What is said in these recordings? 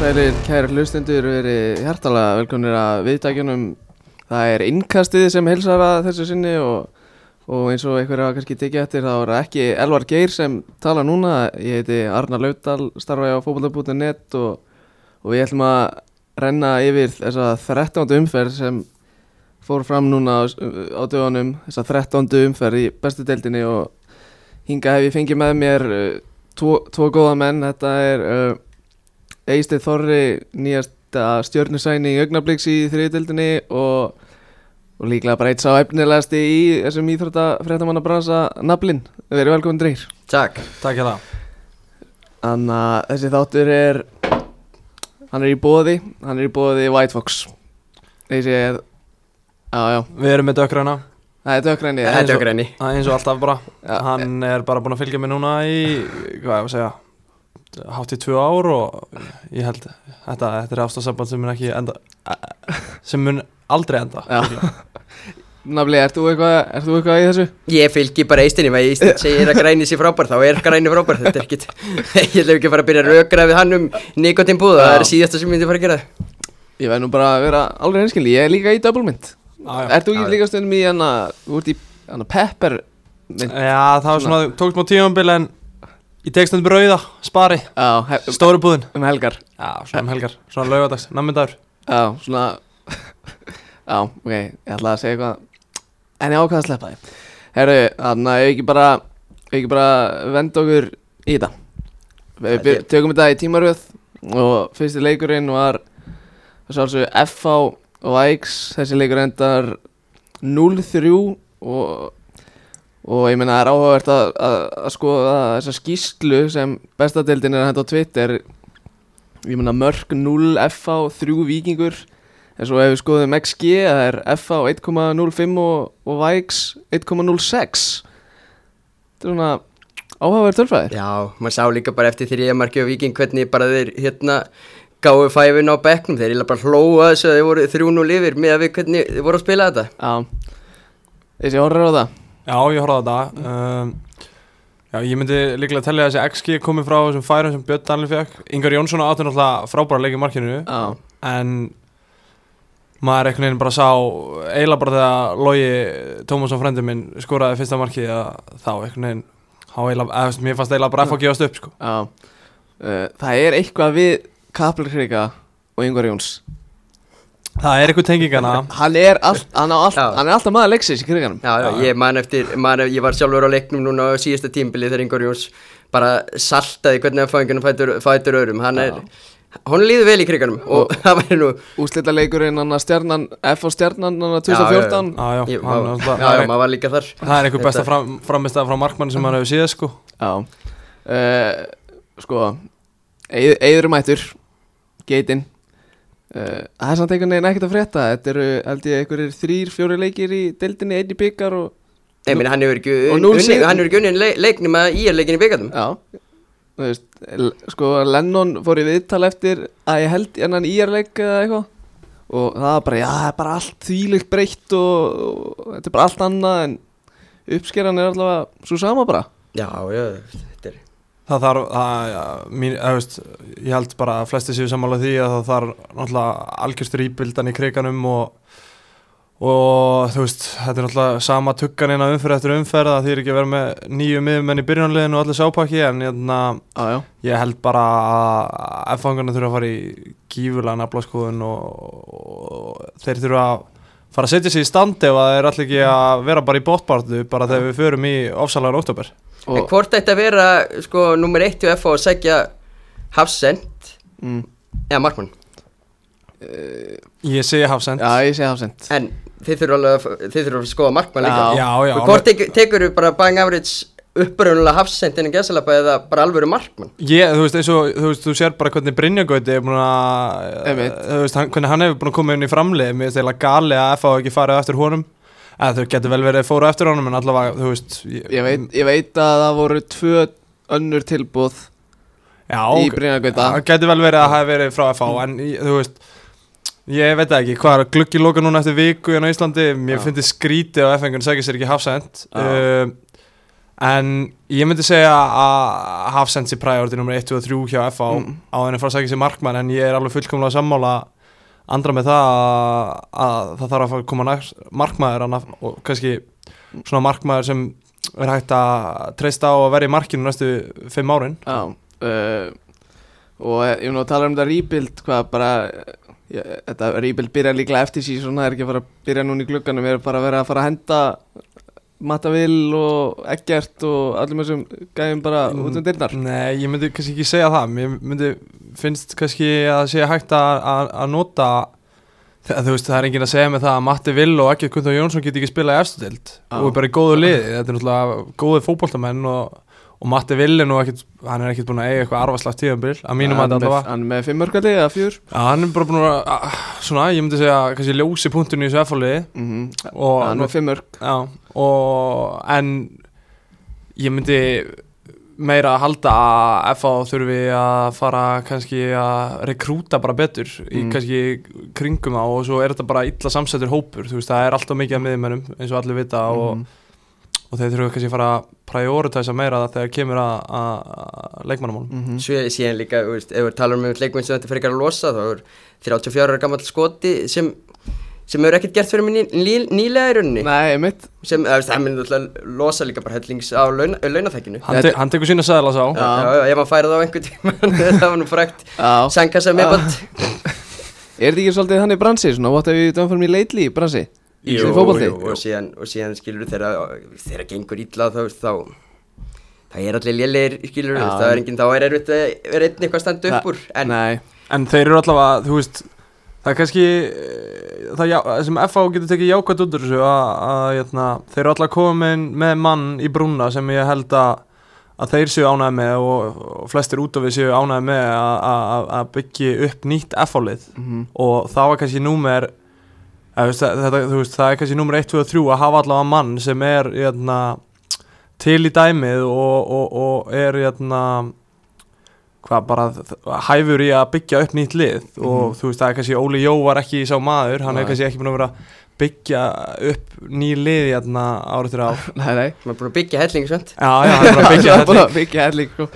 Sælir, kæri hlustundur, verið hjartalega velkomnir að viðtækjunum. Það er innkastið sem helsar að þessu sinni og, og eins og einhverja kannski tekið eftir þá er ekki Elvar Geir sem tala núna. Ég heiti Arnar Laudal, starfa á fókbaltabúti.net og, og við ætlum að renna yfir þessa 13. umferð sem fór fram núna á, á dögunum, þessa 13. umferð í bestu deildinni og hinga hef ég fengið með mér uh, tvo, tvo góða menn, þetta er uh, Eistið Þorri nýjasta stjörnusæni í augnabliks í þriðdildinni og, og líklega bara eitt sá efnilegasti í þessum íþrótta fréttamanna bransa Nablin, verið velkomin dreir. Takk. Takk hérna. Þannig að þessi þáttur er hann er í bóði hann er í bóði White Fox. Þessi er já já, Við erum með dökkræna það er dökkræni Þetta er okkur enni eins og alltaf bara. Já. Hann er bara búinn að fylgja mig núna í Hvað ég að segja Hátt í tvö ár og ég held Þetta, þetta er ástafsamband sem mun ekki enda Sem mun aldrei enda. Nafli, ert þú eitthvað, þú eitthvað í þessu? Ég fylgi bara eistinni Ef eistin segir að græni sé frábær Þá er græni frábær Þetta er ekkit Ég ætlum ekki að fara að byrja að rökra við hann um Nikotin búða Það er síðasta sem ég myndi fara að gera Ég verð nú bara að vera alveg hinskilni, ég er líka í double mint Já, já. Ert þú ekki líka stundum í hana, þú ert í hana pepper mint? Já, það var svona, tók smá tímambil en Ég tek stundum rauða, spari, um, stóru búðin. um helgar. Já, svona um helgar, svona laugadags, nammindagur Já, svona Já, ok, ég ætla að segja eitthvað. En ég ákvað að sleppa þið Herru, þannig að ég ekki bara Ég ekki bara venda okkur í þetta? Við byr- tökum þetta í tímaröð Og fyrsti leikurinn var Það sálsög FH og Aix Þessi leikur endar 0-3 Og Og ég meina það er áhugavert að, að, að skoða þessa skýslu sem bestadeildin er að henda á Twitter. Ég meina mörg 0 FH 3 vikingur En svo ef við skoðum XG það er FH 1.05 og, og Vikes 1.06 Þetta er svona áhugaverð tölfræðir Já, maður sá líka bara eftir þrija marki og viking Hvernig bara þeir hérna Gáðu fæfin á bekknum. Þeir eiginlega bara hlóa þessu að Þeir voru þrjú nú lifir Með að við hvernig þeir voru að spila þetta. Já, þessi horror á það Já, ég horfði á þetta. Um, Já, ég myndi líklega að tellja að þessi XG komið frá þessum færum sem Björn Danli fekk Ingar Jónsson átti náttúrulega frábæra leik í markinu. Já, En maður einhvern veginn bara sá eiginlega bara þegar Logi Tómasson frendi minn skoraði fyrsta markið að þá þú veist, mér fannst eiginlega bara að fá að gefast upp sko. uh, Það er eitthvað við Kaplurkrika og Yngvar Jóns Það er eitthvað tengingana Hann er, all, hann, all, hann er alltaf maður leiksins í kriganum Já, já, ég man eftir, man, ég var sjálfur á leiknum núna á síðasta tímbili þegar Ingur Jóns bara saltaði hvernig að fæðingunum fætur, fætur öðrum, hann er, hún líður vel í kriganum og, það væri nú, Úslita leikurinn hann að stjarnan F á stjarnan hann að Já, já, já. 2014 Já, já, hann, já, maður var líka þar. það er eitthvað besta fram, framistæða frá markmann sem hann hefur séð sko. Já. Uh, Sko er mættur Geitin uh, Það er samt einhvern veginn ekkert að frétta Þetta eru held ég einhverjir þrýr, fjóri leikir í deildinni, einn í byggar og Nei, meni, hann hefur ekki Og unni, núll unni, sigur. hann hefur ekki unni le, leiknum að í er leikin í byggandum. Já Þú veist, sko Lennon fór í viðtal eftir að ég held enn í er leik eða eitthvað og það var bara, já, það er bara allt þvílíkt breytt og, og þetta er bara allt annað en uppskeran er allavega svo sama bara Já, já, þetta er, Það þarf, það, ja, mín, eða, veist, ég held bara að flesti séu sammála því að það þarf náttúrulega algjörstur íbildan í kriganum og, og þú veist, þetta er náttúrulega sama tuggan inn á umferð eftir umferð það þýr ekki að vera með nýju miðumenn í byrjunarliðinu og allir sápaki en jæna, Já, já, ég held bara að F-fangarna þurfa að fara í gífulega naflaskoðun og, og þeir þurfa að fara að setja sig í standi ef það er allir ekki að vera bara í bóttbartu bara þegar við förum í ofsalega oktober en hvort ætti að vera, sko, nummer 1 og F að segja Hafsend mm, eða Markmann, Ég segi hafsend já, ég segi hafsend en þið þurfa alveg að, þið þurfa að skoða Markmann líka. Já. Já, já, Og hvort tekur, tekur þú bara bang average uppröðunulega Hafsend innan gæsalapa eða bara alvöru Markmann? Ég, þú veist, eins og, þú veist, þú sér bara hvernig Brynjagauti er búin að, þú veist, hann, hvernig hann hefur búin að koma inn í framlið, mér finnst eiginlega gali að FH ekki farið eftir honum, eða þau getur vel verið fóru eftir honum, en allavega, þú veist, ég veit, ég veit að það voru tvö önnur tilbúð já, í Brynjargauta. Það getur vel verið að hafa verið frá FH, en ég- þú veist, ég veit ekki, hvað er gluggi loka núna eftir viku hérna á Íslandi, mér finnst skrítið að F-engun segja sér ekki hafsend, Já. um, en ég myndi segja að Hafsend sé priority nummer 1 og 3 hjá FA Mm. á henni fara að segja sér markmann en ég er alveg fullkomlega sammála andra með það að, að það þarf að koma nær markmaður annaf, og kannski svona markmaður sem er hægt að treysta á að vera í markinu næstu 5 árin. Já uh, Og eh, ég mun að tala um þetta rebuild Hvað bara ég, Þetta rebuild byrja líklega eftir síðan Það er ekki að fara að byrja núna í glugganum Við erum bara að vera að fara að henda Matavill og Eggert og allum þessum gæðum bara út um dyrnar? Nei, ég myndi kannski ekki segja það. Mér myndi finnst kannski að sé hægt að, nota þú veist, það er enginn að segja með það að Matti Vill og Ekkert Gunther Jónsson geti ekki spilað í efstudeld Já. og er bara í góðu liði, þetta er náttúrulega góði fótboltamenn og, og Matti Vill er nú ekkert, hann er ekkert búin að eiga eitthvað arfaslagt tíðanbíl, að mínum að þetta allavega Hann með fimmörkali eða fjör Já, hann er bara búin að, að, svona, ég myndi segja kannski ljósi punkturinn í þessu F-fóliði mm -hmm. Hann með fimmörk Já, og en ég myndi meira að halda að FA þurfi að fara kannski að rekrúta bara betur í Mm. kannski kringum á og svo er þetta bara illa samsettur hópur, þú veist, það er alltaf mikið að miðjumennum eins og allir vita og, Mhm. Og þeir þurfa kannski að fara að prioritæsa meira þegar kemur að, að, að leikmannamálum. Mhm. Svo síðan líka, þú veist, ef við talum um leikmenn sem þetta fyrir ekki að losa þá er 34 ára gammal skoti sem sem hefur ekkert gert fyrir mig ný, ný, nýlega í rauninni. Nei, mitt sem, það myndi alltaf losa líka bara hellings á launa, launaþækinu Hann, te hann tekur sína sæðla sá. Já, já, já, ef maður færið á einhvern tíma það var nú frækt Já. Sankassa með band Er þetta ekki svolítið þannig bransi? Svona, what have you done for me lately bransi? Jú, fótbolti? jú, og og síðan skilur þegar þegar gengur illa þá, þá það er allir lélegir skilur Já, það er en- enginn, þá er erfitt að vera einn eitthvað að standa upp úr en Nei En þeir eru allavega, þú veist Það er kannski eh, það, já, sem FH getur tekið jákvæmt út úr þessu að, að jötna, þeir eru allavega komin með mann í brúna sem ég held að, að þeir séu ánæði með og, og flestir út af við séu ánæði með að, að, að byggja upp nýtt FH-lið Mhm. og það var kannski númer að, veist, þetta, veist, það er kannski númer 1, 2 og 3 að hafa allavega mann sem er jötna, til í dæmið og, og, og er jötna, hvað bara hæfur í að byggja upp nýtt lið. Og þú veist það er kannski Óli Jó var ekki sá maður, hann Nei. er kannski ekki búin að vera byggja upp ný lið hérna árið til ár. Nei, nei. Maður er búin að byggja helling svont já, já, hann er að byggja Það er þetta að byggja helling sko.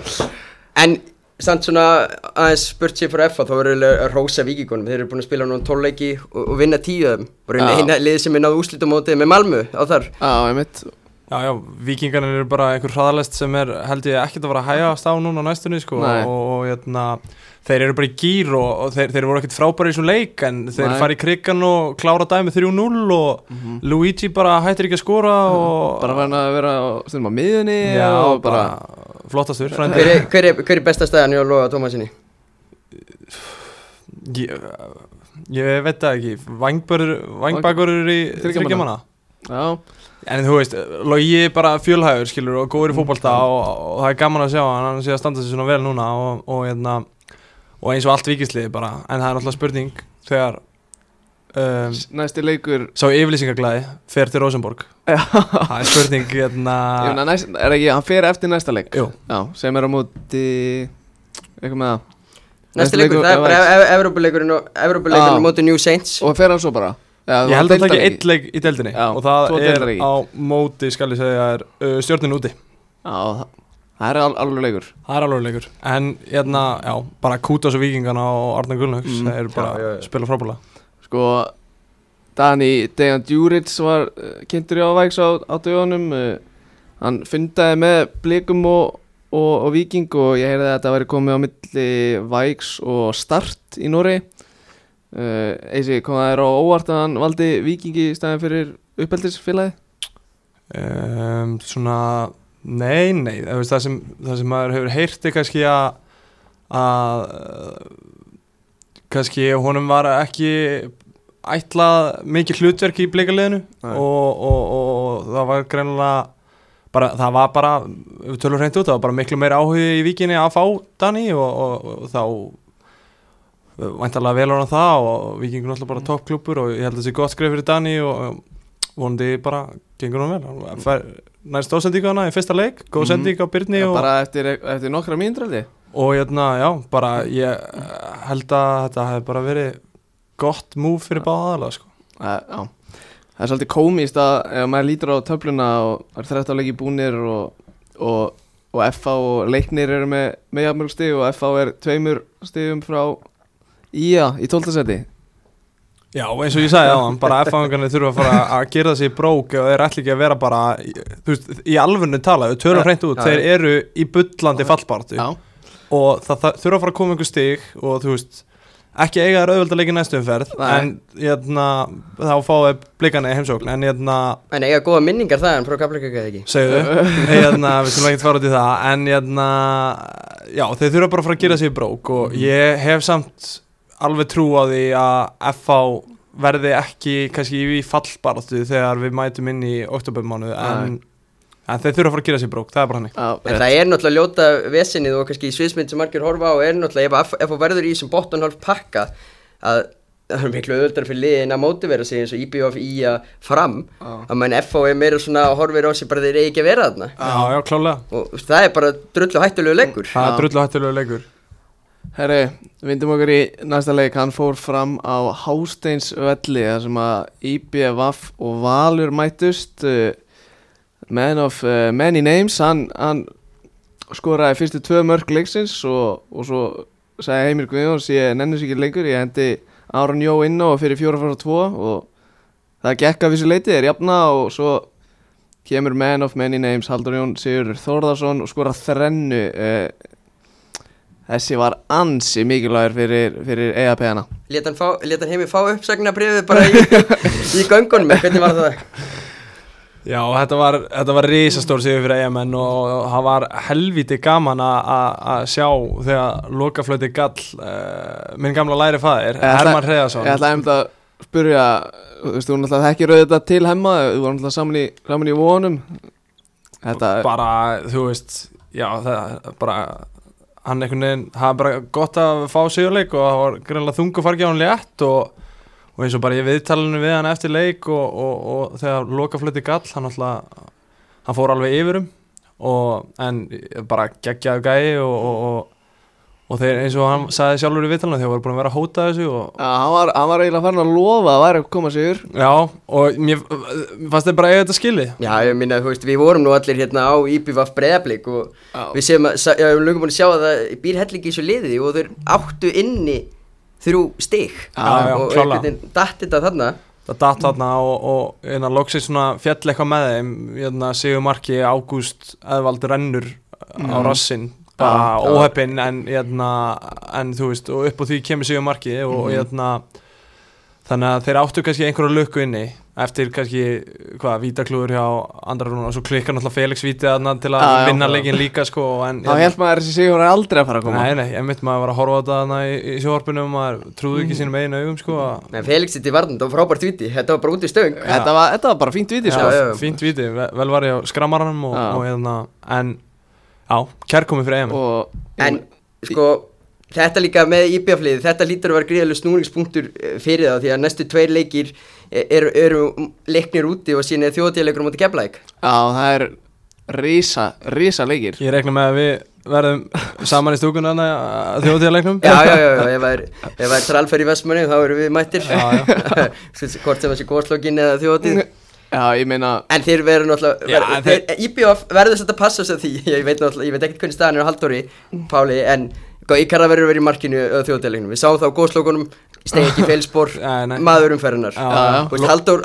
en samt svona aðeins spurt sér fyrir FA þá verður að rósa vikingunum þeir eru búin að spila nú 12 leiki og, og vinna 10 af þeim og Já. eina lið sem er náðu úslitumótið með Malmö á þar Já, einmitt já, já, vikingarnir eru bara einhver hraðalest sem er held ég ekkert að fara að hægast á núna á næstunni sko, Nei. og, og hérna, þeir eru bara í gýr og, og þeir, þeir voru ekkert frábæri í svona leik en þeir Nei. fara í krigan og klára dæmi 3-0 og Luigi bara hættir ekki að skora og Bara verðin að vera á, stundum á miðunni já, og bara, bara flottastur hver er, hver, er, hver er besta stæðan hjá Lóa Tómasinni? ég, ég veit það ekki vangbakurur í Þriggja manna. þryggjamanna Já, En þú veist, Logi er bara fjölhægur skilur og góður í fótbolta Mm. og, og það er gaman að sjá hann, hann sé að standa sig svona vel núna og, og, hérna, og eins og allt vikisliði bara, en það er alltaf spurning þegar um, næsti leikur. Sá yfirlýsingaglæði fer til Rosenborg. Já, það er spurning hérna, meina næst, er ekki, hann fer eftir næsta leik? Jú, Já, sem er á móti eitthvað með það. Næsti leikur, það er bara Evrópuleikurinn og Evrópuleikurinn móti New Saints. Og fer hann svo bara. Já, ég held að það ekki. eitt leik í deildinni Já, og það er á móti, skal ég segja, er uh, stjórnin úti. Já, það, það er al, alveg leikur. Það er alveg leikur, en hérna, já, bara Kútas og Víkingana og Arnar Gunnlaugs Mm. þeir eru bara að spila frábælega Sko Dani Dejan Djuric var uh, kynntur í ávægs á, á dögunum uh, Hann fundaði með blikum og, og, og viking og ég heyrði að þetta væri komið á milli vægs og start í Nóri uh, Eisi, kom það þér á óvart að hann valdi vikingi í staðin fyrir uppeldisfélagi? um, svona nei, nei, veist, það, sem, það sem maður hefur heyrt er kannski að að kannski honum var ekki ætlað mikið hlutverk í bleikaliðinu og, og, og, og það var greinlega bara, það var bara, við tölum hreint út það var bara miklu meira áhugi í vikinni að fá Dani og, og, þá væntalega vel á hann það og vikingur náttúrulega bara toppklúpur og ég held að það sé gott skrif fyrir Dani og vonandi bara gengur hann vel. Fær nær stóðsendíku hana í fyrsta leik góð Mhm. sendík á Byrni Ja, bara eftir, eftir nokkra mínútur og hérna, já, bara ég eh, held að þetta hefði bara verið gott múf fyrir báða aðalega sko. Já, það er svolítið komist að ef maður lítur á töfluna og það er 13 leiki búnir og og, og FH og Leiknir eru með, með jafnmörg stig og FH er tveimur stigum frá Ía í 12. seti Já, eins og ég sagði á hann, bara F-fangarnir þurfa að fara að gera þessi brók og þeir ætla ekki að vera bara, þú veist, í alvörnu tala, þau Ja, hreint út, ja. þeir eru í bullandi fallbartu Já, og það, það þurfa að fara að koma einhver stig og þú veist, ekki eiga þær auðveld að leika í næstu umferð, Nei. en hérna, þá fáið blikana í heimsókn, en hérna, En eiga góða minningar það en eða ekki? Segðu, hérna, við skulum ekki fara út í það, en já, þeir þurfa bara að fara að gera sér brók og ég hef samt alveg trú á því að FH verði ekki kannski í fallbaráttu þegar við mætum inn í oktobermánu en, en þeir þurfa að fara að gera sér brók, það er bara hannig. já, En það er náttúrulega ljóta vesenið og kannski í sviðsmynd sem margir horfa á er náttúrulega ef, ef þú verður í þessum bottonhálf pakka að það er miklu öðuldar fyrir liðin að mótivera sig eins og IBF í að fram Já. að menn FH er meira svona og horfir á sig bara þeir eigi ekki að vera þarna Já, já, klálega. og það er bara drullu hættulegu leikur Það er drullu hættilegu leikur. Herri, vindum okkur í næsta leik, hann fór fram á Hásteins velli þar sem að IBVF og Valur mættust uh, Man of uh, Many Names, hann, hann skoraði fyrstu tvö mörg leiksins og, og svo sagði Heimir Guðjóns ég nenni sér ekki lengur, ég hendi Aron Jó inn á fyrir fjóra fara tvo og það gekk af þessu leiti, er jafna og svo kemur Man of Many Names, Haldur Jón Sigur Þórðarsson og skora þrennu uh, Þessi var ansi mikilvægur fyrir, fyrir EAP-ana Lét hann, fá, uppsagnabriðið bara í, í göngunum hvernig var það? Já, þetta var, þetta var risastór sigur fyrir eigamenn og það var helviti gaman að- sjá þegar lokaflöti gall uh, minn gamla læri fæðir, Herman Hreðarsson Ég ætla einmitt að spyrja Þú veist, þú náttúrulega þekkir auðvitað til hemma Þú var náttúrulega saman í, saman í vonum. Þetta bara, þú veist já, það bara hann einhvern veginn, það er bara gott að fá sigurleik og það var greinlega þungu hann létt og, og eins og bara ég viðtalinu við hann eftir leik og, og, og þegar lokaflöti gall, hann alltaf hann fór alveg yfirum og, en bara geggjaðu gæi og, og, og, og þeir eins og hann sagði sjálfur í viðtalinu þeir voru búin að vera að hóta þessu og Já, hann var, hann var eiginlega farin að lofa að væri að koma sigur Já, og mér fannst þeir bara eiga þetta skili Já, ég minna, þú veist, við vorum nú allir hérna á IBVF breðablík og Já. við séum að, já, við erum lögum búin að sjá að það býr hellingi í þessu liði og þeir áttu inni þrjú já, og einhvern veginn datt þetta þarna. Það datt þarna og, og hérna, loksins svona fjall eitthvað með þeim hérna, Sigur Marki, Ágúst Eðvald rennur á rassinn bara já. óheppinn en, hérna, en þú veist og upp á því kemur Sigur Marki og hérna þannig að þeir áttu kannski einhverju lukku inni eftir kannski, hvað, vítaklúður hjá andra rúna og svo klikkar náttúrulega Felix vítið þarna til að já. vinna leikin líka sko en, Þá held maður að þessi sigur var aldrei að fara að koma Nei, nei, ég mitt maður var að horfa á þetta þarna í, í sjóarpinu og maður trúði ekki sínum einu augum sko Nei, Felix það var frábært viti, þetta var bara út í stöng þetta var, þetta var bara fínt viti sko. já. fínt viti, ve- vel var ég á skramaranum og, Já. og hérna, en já, kærkomi fyrir EM Og En, sko, þetta líka með IBF-liði, þetta lítur að vera gríðalega snúningspunktur eh, fyrir það því að næstu tveir leikir eru, eru leiknir úti og síðan er þjóðatíðleikur á móti keflæk Já, það er rísa, rísa leikir. Ég rekna með að við verðum saman í stúkun að þjóðtíðarleiknum Já, já, já, já, ef það er, er tralfer í Vestmanni þá eru við mættir. Já, Hvort sem þessi góðslokkin eða þjóðatíð Já, ég meina En þeir verður náttúrulega ver, IBF verður þetta að passa sig að því. Ég veit veit ekkert hvernig staðan er á Halldóri Páli, en Íkara verður verið í markinu á þjóðatíðleikunum Við sáum það á góðslokunum Stegi ekki nei. maður umferðinar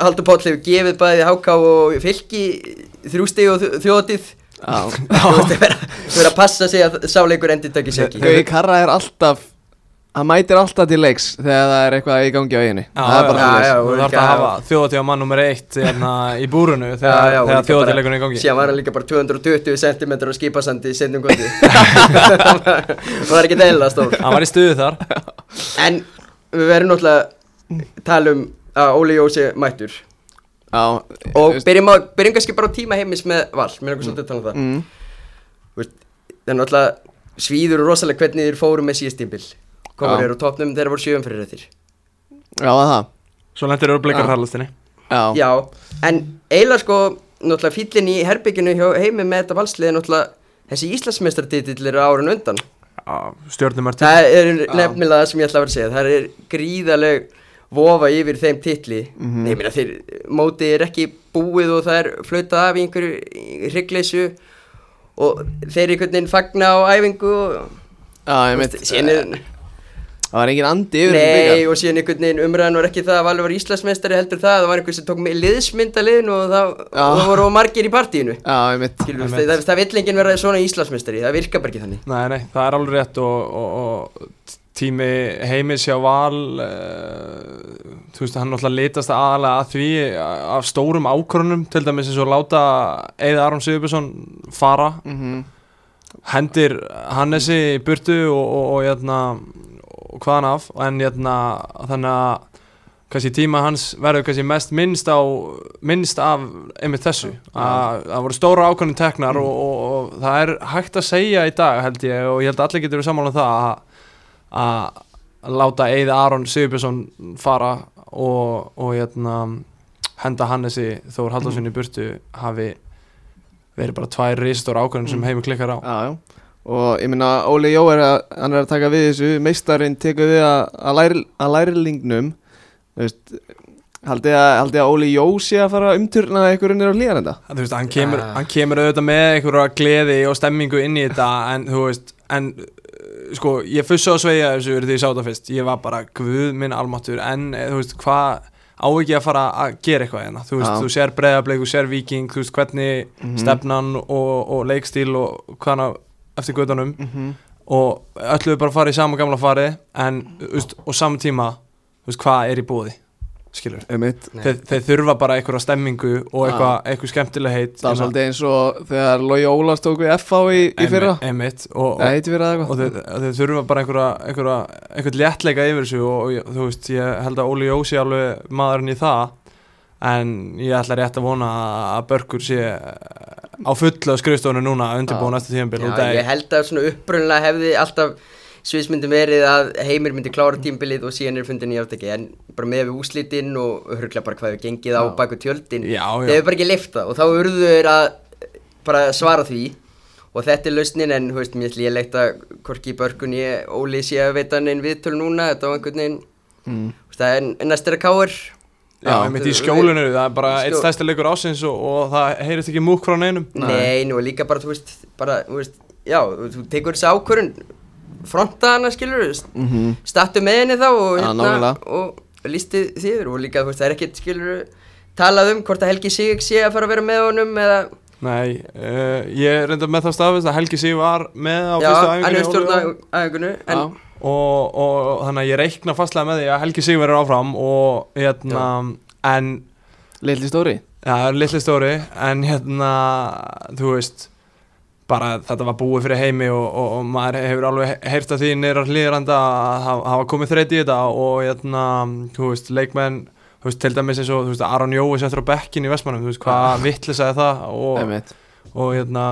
Halldór Páll hefur gefið bæði HK og fylki þrjú stegi og þjóðatíð Já, Þú veist, þeir verða að passa sig að sáleikur endur takki sig ekki. Karra er alltaf Hann mætir alltaf til leiks þegar það er eitthvað í gangi á eiginu Já, Það er bara já. Þú þarf að hafa þjóðtíða mann nummer eitt hérna, í búrunu þegar, þjóðtíðarleikunum er í gangi. Síðan var hann líka bara 220 cm á skipasandi í sendum góti Það var ekki deila stór Hann var í stuðu þar. En við verðum náttúrulega að tala um að Óli Jósi mættur. Já, Og byrjum, kannski bara tíma heimis með val. Mér er okkur svolítið að tala um það. Mm, Það er náttúrulega svíður og rosalega hvernig þeir fóru með síðast tímbil Komur eru á topnum þegar voru sjöum fyrir þettir já það? Svo lendir eru blikar hraðlustinni Já, Já, en eiginlega sko náttúrulega fíllinn í herbygginu hjá heimi með þetta valsliði náttúrulega þessi Íslandsmeistartitill eru árun undan. Stjórnumörti Það er nefnilega það sem ég ætla að vera að segja. Það er gríðaleg vofa yfir þeim titli. Mhm. Nei, ég meina þeir mótið er ekki búið og það er flautað af í einhverju hryggleysu og þeir einhvern veginn fagna á æfingu og Já, ég mitt síðan er, Það var engin andi yfir nei og síðan einhvern veginn umræðan var ekki það að Valur var Íslandsmeistari heldur það það var einhver sem tók með liðsmynda liðinu og það, og það voru margir í partíinu. Já, ég mitt Skilur, Einmitt. það, það vill enginn vera svona Íslandsmeistari það virkar bara ekki þannig. Nei, nei, það er alveg rétt og, og, og tími heimis hjá Val uh, þú veist, hann náttúrulega litast aðalega að því af stórum ákvörunum til dæmis eins og láta Eða Aron Sigurbjörnsson fara. Mhm. hendir Hannesi í burtu og, og, og, hérna, og hvaðan af en hérna, þannig að kannski tíma hans verður kannski mest minnst á minnst af einmitt þessu. Að það voru stóra ákvörnum teknar og, og, og það er hægt að segja í dag held ég og ég held að allir getur við sammála um það að, láta Eða Aron Sigurbjörnsson fara og, og hérna, henda Hannesi Þór Halldórsson í burtu hafi verið bara tvær ristóra ákvörnum sem heimur klikkar á. Já, já Og ég minna, Óli Jó er að, hann er að taka við þessu Meistarinn tekur við að, að, læri, að lærilingnum Þú veist Haldið að, haldið að Óli Jó sé að fara að umturna eitthvað unnir á hlýðarenda Þú veist, hann kemur, Ah. hann kemur auðvitað með einhverja gleði og stemmingu inn í þetta en þú veist, en uh, sko, ég fussa á sveigja þessu þegar ég sá þetta fyrst ég var bara, guð minn almáttur en eh, þú veist, hvað á ekki að fara að gera eitthvað hérna, þú veist, Já. þú sér breyðableik þú sér viking, þú veist, hvernig Mhm. stefnan og, og leikstíl og hvaðna eftir guðanum mm -hmm. og öllu bara fara í sama gamla fari en, veist, og saman tíma veist, hvað er í búði skilur, þeir, þeir þurfa bara einhverja stemmingu og eitthvað, eitthvað skemmtileg heit Það var svolítið eins og þegar Lói Ólars tók við FH í, í fyrra. einmitt, og, það og eitthvað. þeir, þeir þurfa bara einhverja, einhverja, einhvern léttleika yfir þessu og, og ég- þú veist, ég held að Óli Jósi alveg maðurinn í það en ég ætla rétt að vona að Börkur sé á fullu á skrifstofunum núna að undirbúa næsta tíðanbíl Já, ég held að svona upprunlega hefði alltaf sviðsmyndum verið að Heimir myndi klára tímbilið og síðan er fundin í áttaki en bara með við úslitinn og hörglega bara hvað hefur gengið á baku tjöldin þeir hefur bara ekki lifta og þá urðu þeir að bara svara því og þetta er lausnin en þú veist, mér ætla ég leitt að Korki Börkun ég Óli sé að veita hann einn viðtölu núna þetta var einhvern veginn mm. það er næst er að káir já, Já, einmitt í skjólinu það er bara eitt stærsti leikur ásins og, og það heyrist ekki múk frá neinum Nei. Nei, nú er líka bara, þú veist, bara, þú veist, já, þú tekur þessi ákvörun, fronta hana, skilur, Mm -hmm. startu með henni þá og, nákvæmlega. og lísti þýður og líka, þú veist, það er ekkert, skilur, talað um hvort að Helgi Sig sé að fara að vera með honum eða, Nei, uh, ég reynda með það stafist að Helgi Sig var með á já, fyrstu æfingunni og, og þannig að ég reikna fastlega með því að Helgi Sig verður áfram og hérna, en Lilli stóri? Já, litli stóri en hérna, þú veist bara þetta var búið fyrir heimi og, og, og maður hefur alveg heyrt að því nýra hlýðranda að hafa- komið þreyti í þetta og hérna, þú veist, leikmenn þú veist, til dæmis eins og, þú veist, Aron Jói settur á bekkin í Vestmannum, þú veist, hvað vittlisaði það og, og hérna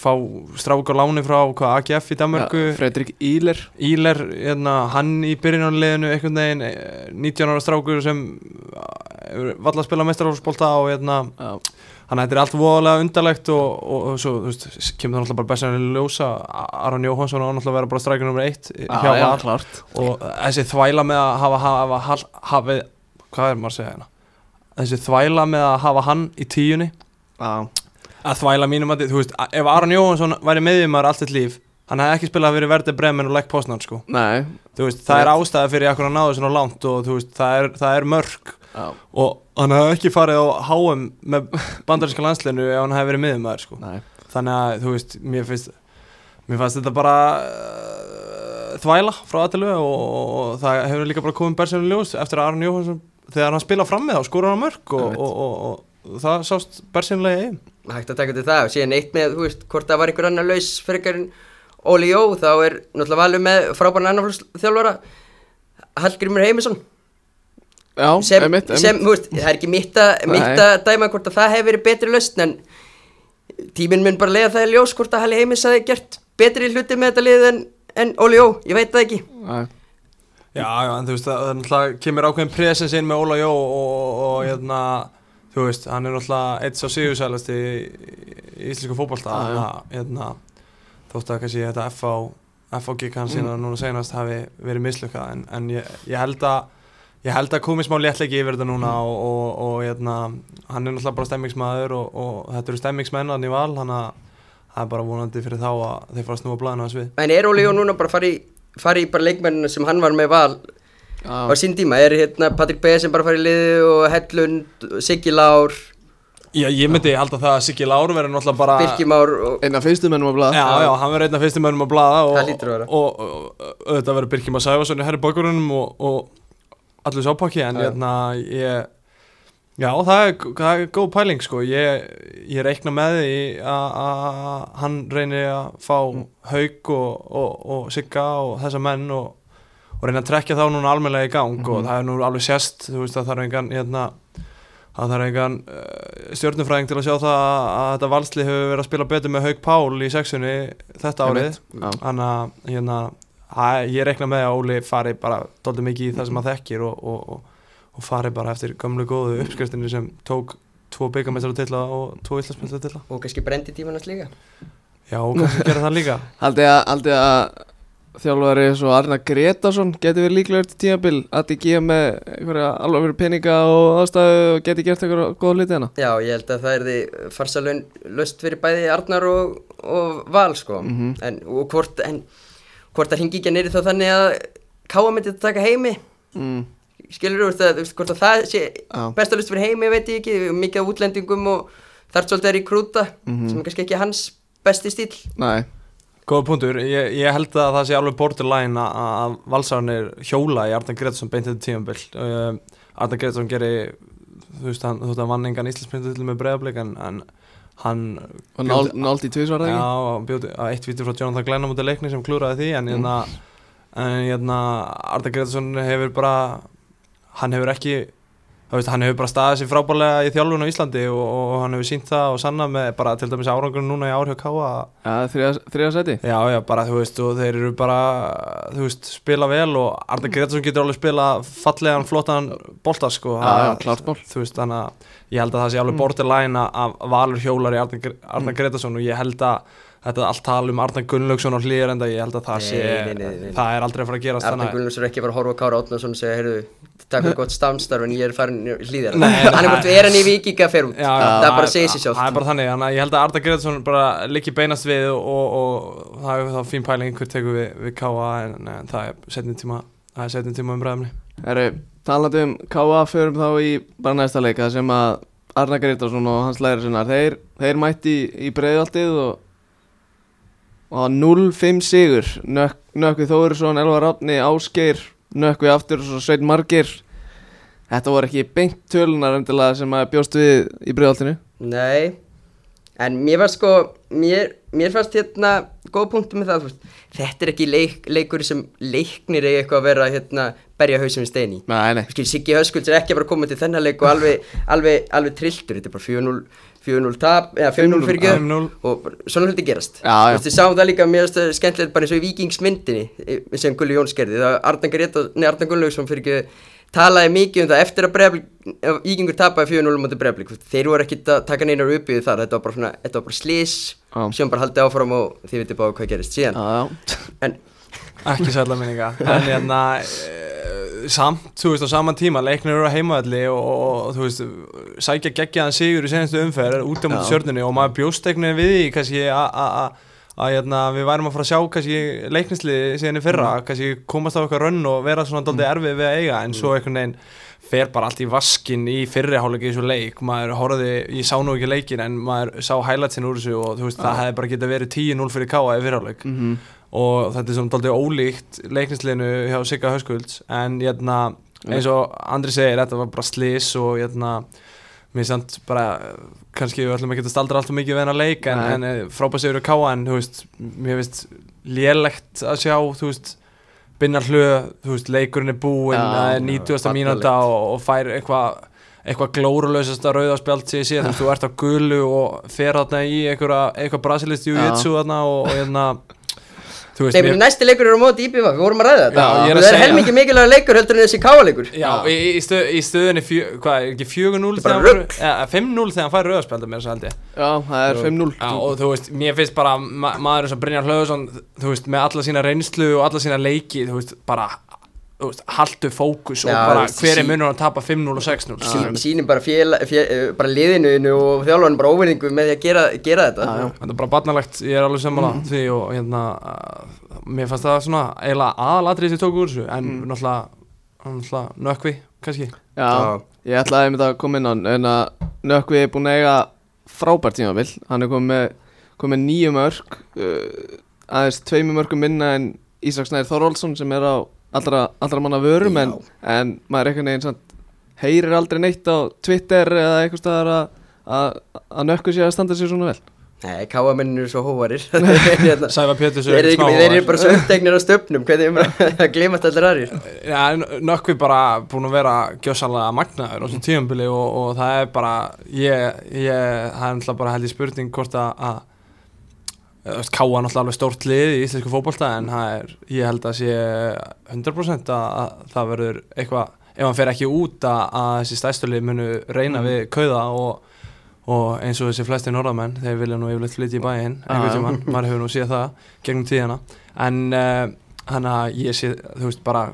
fá strák á láni frá hvað AGF í Danmarku Ja, Fredrik Íler. Íler, hérna, hann í byrjunarliðinu einhvern veginn, eh, 19 ára strákur sem valla að spila meistarhófsbólta og hérna Já, Þannig að þetta er allt voðalega undarlegt og, og, og svo, þú veist, kemur það náttúrulega bara bestið að ljósa. Aron Jóhansson á náttúrulega að vera bara strækjur nummer eitt hjá já, já, Val klárt og þessi þvæla með að hafa, hafa, hafa, hafa hvað er maður að segja hérna? Þessi þvæla með að hafa hann í tíunni. Já, að þvæla mínum að, þú veist, ef Aron Jóhansson væri meðjumar allt eitt líf hann hefði ekki spilað fyrir Verði Bremen og Legg Poznan sko. Nei. Veist, það er ástæða fyrir að hann náðu svona langt og veist, það er, það er mörg Já, og hann hefði ekki farið á HM með bandarinska landsleinu ef hann hefði verið miðumæður sko. nei. Þannig að þú veist mér finnst, mér fannst þetta bara uh, þvæla frá aðtölu og, og það hefur líka bara komið bersefni ljós eftir að Aron Jóhansson þegar hann spila fram með þá skóra hann mörg og, og, og það sást bersefnilega í eigin hægt að taka til það og síðan eitt með, þú veist, hvort það var einhver annar laus fyrir einhverjum Óli Jó, þá er náttúrulega valið með frábæran annarflóðþjálfara Hallgrímur Heimisson Já, sem, einmitt, einmitt. sem þú veist, það er ekki mitt að, Nei. dæma hvort að það hefur verið betri lausn en tíminn mun bara leiða það í ljós hvort að Halli Heimis hafi gert betri hluti með þetta lið en, en Óli Jó, ég veit það ekki. Já, Já, já, en þú veist, það, kemur ákveðin presens inn með Óla Jó og, og, og hérna, þú veist, hann er náttúrulega eitt sá sigursælast í, í íslensku þannig að, hérna, þótt að kannski þetta FH, FH gig hann Mm. síðan núna senast hafi verið mislukkað en, en ég, ég held að ég held að komið smá léttlegi yfir þetta núna Mm. og, og, og hérna, hann er náttúrulega bara stemmingsmaður og, og þetta eru stemmingsmenn hann í val, hann er bara vonandi fyrir þá að þeir fara að snúa blæðinu að svið En er Óli Jó núna bara fari, fari í bara leikmennina sem hann var með val á sín tíma? Er hérna Patrik B. sem bara fari í liði og Hellund, Siggi Lár, Já, ég myndi halda það að Siggi Lár verður náttúrulega bara Birki Már og... einn af fyrstu mennum að blaða Já, já, hann verður einn af fyrstum mönnum að blaða og, Það hlýtur að vera. og, og, og auðvitað verður Birkjum að Sæfarsson í herri bókurunum og, og allir sápakki en Já, já. hérna ég Já, það er, það er góð pæling sko ég, ég reikna með því að hann reynir að fá Mm. Hauk og, og, og Sigga og þessa menn og, og reyna að trekja þá núna almennilega í gang og Mhm. það er nú alveg sérst þú veist að það er engan hérna, það þarf engan uh, stjórnufræðing til að sjá það að, að þetta valsli hefur verið að spila betur með Hauk Pál í sexunni þetta árið. þannig að hérna, að, ég reikna með að Óli fari bara doldið mikið í það sem hann þekkir og, og, og, og fari bara eftir gömlu góðu uppskriftinni sem tók tvo byggamestrar til og tvo íslandsmestrar til og kannski brendi tímanast líka. já og kannski gera það líka. Haldið að, þjálfari svo Arna Gretarsson geti verið líklegur til tímabil. Að þið gefa með einhverja alveg verið peninga og aðstæðu og geti gert einhverja góða hluti hana Já, ég held að það er því farsalun löst fyrir bæði Arnar og, og Val sko. Mhm. en, og hvort, en, hvort að hingi ekki neyri þá þannig að Káa myndi að taka heimi. Mm, skilur þú veist að, þú veist, hvort að það sé Já, besta lust fyrir heimi veit ég ekki. Mikið af útlendingum og þar svolítið er í krúta Mhm. sem er kannski ekki hans besti stíl næ Góða punktur, ég, ég held að það sé alveg borderline að- valsarnir hjóla í Arnar Gretarsson beint þetta tímabil. Uh, Arnar Gretarsson gerir þú veist, hann, þú veist, hann vann engan Íslandsmyndu með breiðablik en, en hann og nál, nált í tvisvar Já, ekki? Hann bjóti að eitt vítur frá Jonathan Glenn á mútið leikni sem klúraði því en hérna en hérna Arnar Gretarsson hefur bara hann hefur ekki veist, hann hefur bara staðið sér frábærlega í þjálfun á Íslandi og, og hann hefur sínt það og sanna með bara til dæmis árangur núna í ár hjá þriða, þriða seti Já, já, bara þú veist og þeir eru bara, þú veist, spila vel og Arda Gretarsson getur alveg spila fallegan, flottan bolta sko Já, já, klárt mál. Þú veist, þannig að ég held að það sé alveg borderline að Valur hjólar í Arda, Arda Mm. Gretarsson og ég held að þetta allt tal um Arda Gunnlaugsson og hlýjar enda ég held að það sé, nei, nei, nei, nei. það er aldrei að fara að gerast Arnar þannig. Að- Gunnlaugs er ekki að fara að horfa á Kára Átnason og segja, heyrðu, takk fyrir gott stamstarf en ég er farin í hlýðar hann er það- hvort er hann í vikinga fer út. Já, það er bara að segja sér sjálft. Það er bara þannig, þannig að ég held að Arda Gretarsson bara liggi beinast við og, og, og það er þá fín pæling hver tekur við, við Káa en, en það er setni tíma, það er setni tíma umræðumni Herru, talandi um K.A. förum þá í bara næsta leik það sem að Arna Gretarsson og hans læri sinnar þeir, þeir mætti í, í breiðaltið og, og 0-5 sigur. Nök, Nökkvi Þórisson, Elvar Ráfni, Ásgeir Nökkvi aftur og svo Sveit Margir Þetta voru ekki beint tölunar sem að bjóst við í breiðaltinu Nei, en mér var sko, mér, mér fannst hérna góð punktu með það, veist, þetta er ekki leik, leikur sem leiknir eigi eitthvað að vera hérna berja hausum í. Nei, Skil, Siggi Höskulds er ekki að fara að koma til þennan leik og alveg, alveg, alveg trilltur, þetta er bara 4-0, 4-0 tap, eða 5-0 fyrir 5-0. og svona hluti gerast. Já, já. Þú veist, við sáum það líka, mér skemmtilegt bara eins og í Víkingsmyndinni eh, sem Gulli Jóns gerði, það Arnar Greta, nei Arnar Gunnlaugsson fyrir ekki talaði mikið um það eftir að Breiðablik, ef Víkingur tapaði 4-0 mútið Breiðablik, þeir voru ekki að taka neinar uppið þar, þetta var bara svona, þetta var bara slís Já. sem bara haldið áfram og þið veitir bara hvað gerist síðan, já, já en ekki sætla minninga. En hérna e, samt, þú veist, á saman tíma leiknir eru á heimaðalli og, og, og þú veist sækja geggjaðan sigur í senastu umferð út á mútið sjörnunni og maður bjóst veginn við því kannski að- hérna, við værum að fara að sjá kannski leiknisli síðan í fyrra, kannski komast á eitthvað rönn og vera svona daldið erfið við að eiga en svo einhvern veginn fer bara allt í vaskin í fyrriháleiki í þessu leik. Maður horfði, ég sá nú ekki leikin en maður sá highlightsin úr þessu og þú veist, það hefði bara getað verið 10-0 fyrir Káa í fyrriháleik mm og þetta er svona daldið ólíkt leiknisliðinu hjá Sigga Höskulds en hérna, eins og Andri segir þetta var bara slis og hérna mér samt bara kannski við ætlum ekki að staldra alltaf mikið við hennar leik en, en frábæð sigur í Káa en veist, mér finnst lélegt að sjá, þú veist binnar hlöð, þú veist, leikurinn er búinn já, 90. fallegt. mínúta og, og fær eitthvað eitthvað glórulausasta rauðaspjald sem ég sé, þú veist, þú ert á gulu og fer þarna í eitthvað, brasilist jujitsu þarna og, og hérna þú veist, Nei, mér... næsti leikur eru á móti IPVF, við vorum að ræða þetta. Já, er að Það er helmikið mikilvæg leikur heldur en þessi káleikur Já, í, í, stöð, í stöðunni, fjö, hvað, er ekki 4-0 Þetta er bara þegar hann fær- ja, 5-0 þegar hann fær ég. Já, það er 5-0 Já, og þú veist, mér finnst bara ma maður eins og Brynjar Hlöðursson, þú veist, með alla sína reynslu og alla sína leiki, þú veist, bara haldu fókus og Já, bara hver er sí- munur að tapa 5-0 og 6-0 sí, skilurðu? sýnum bara, eh, bara liðinu og þjálfarinn bara óverðingu með því að gera, gera þetta Já, já. Þetta er bara barnalegt, ég er alveg sammála Mhm. því og hérna uh, mér fannst það svona eiginlega aðalatrið sem tók úr þessu en Mm. náttúrulega, náttúrulega nökkvi kannski Já, ég ætlaði að koma inn á að Nökkvi er búin að eiga frábært tímabill hann er komið með nýju mörg uh, aðeins tveimu mörgum minna en Ísak Snær Þorvaldsson sem er á allra, allra manna vörum en, en maður einhvern veginn samt, heyrir aldrei neitt á Twitter eða eitthvað staðar að, að, að Nökkvi sé að standa sér svona vel. Nei, káamennir eru svo hóvarir Hérna, Sæfa Péturs Þeir eru eru bara svo upptegnir á stöfnum Hvernig um að gleymast allir aðrir? Já, nökkvi bara búin að vera gjössanlega magnaður á þessum tíumbili og, og það er bara ég, ég, það er náttúrulega bara held í spurning hvort að, að þú veist, Káa er náttúrulega alveg stórt lið í íslensku fótbolta en er, ég held að sé 100% að, að það verður eitthvað, ef hann fer ekki út að, að þessi stæðstölið munu reyna Mhm. við kauða og, og eins og þessi flesti norðamenn, þeir vilja nú yfirleitt flytja í bæinn einhvern já. tímann, maður hefur nú séð það gegnum tíðina, en uh, hann að ég sé, þú veist, bara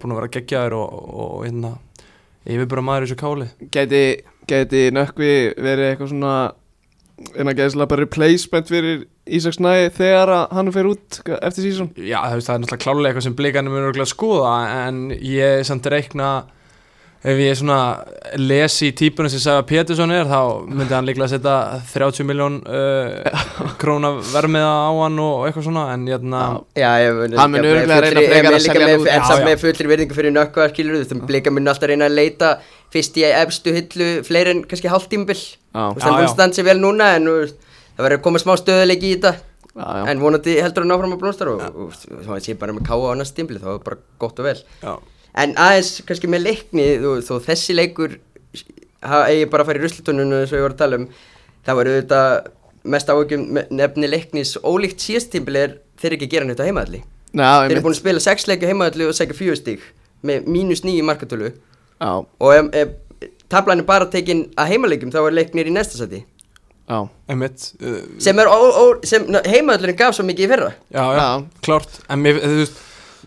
búin að vera geggjaður og, og, og hérna, yfirbúra maður í þessu káli Gæti, gæti Nökkvi verið eitthvað svona en að gæti bara replacement fyrir Ísak Snær þegar hann fer út eftir sísón Já, það er náttúrulega klálega eitthvað sem mjög örgulega að skoða en ég samt reikna ef ég svona lesi í típunum sem Sæfa Pétursson er þá myndi hann líklega setja 30 miljón uh, króna vermiða á hann og eitthvað svona en hérna Já, ég Hann mun örugglega reyna frekar að selja hann út. En samt með fullri verðingu fyrir nökkva skilur þú veist, blika mun alltaf reyna að leita fyrst í efstu hillu fleiri en kannski hálftímabil Já, Þú veist, Já, hann já. mun standa sér vel núna en það verður að koma smá stöðuleiki í þetta já, já. en vonandi heldur hann áfram að blómstar og, og, og það sé bara með káa á næst tímabili þá er bara gott og vel já, En aðeins kannski með leikni þú, þó þessi leikur ha- eigi bara að fara í ruslutunum eins og ég var að tala um það var auðvitað mest áhugjum nefni leiknis ólíkt síðast tímbili er þeir ekki að gera neitt á heimaðalli Ná, þeir eru búin að spila sex leiki á heimaðalli og segja fjögur stík með mínus nýju markatölu. Já, og ef, ef tablan er bara tekin að heimaleikjum þá er leiknir í næsta seti einmitt uh, sem er ó, ó, sem heimaðallurinn gaf svo mikið í fyrra. Já, já, Já. klárt. En mér, þú veist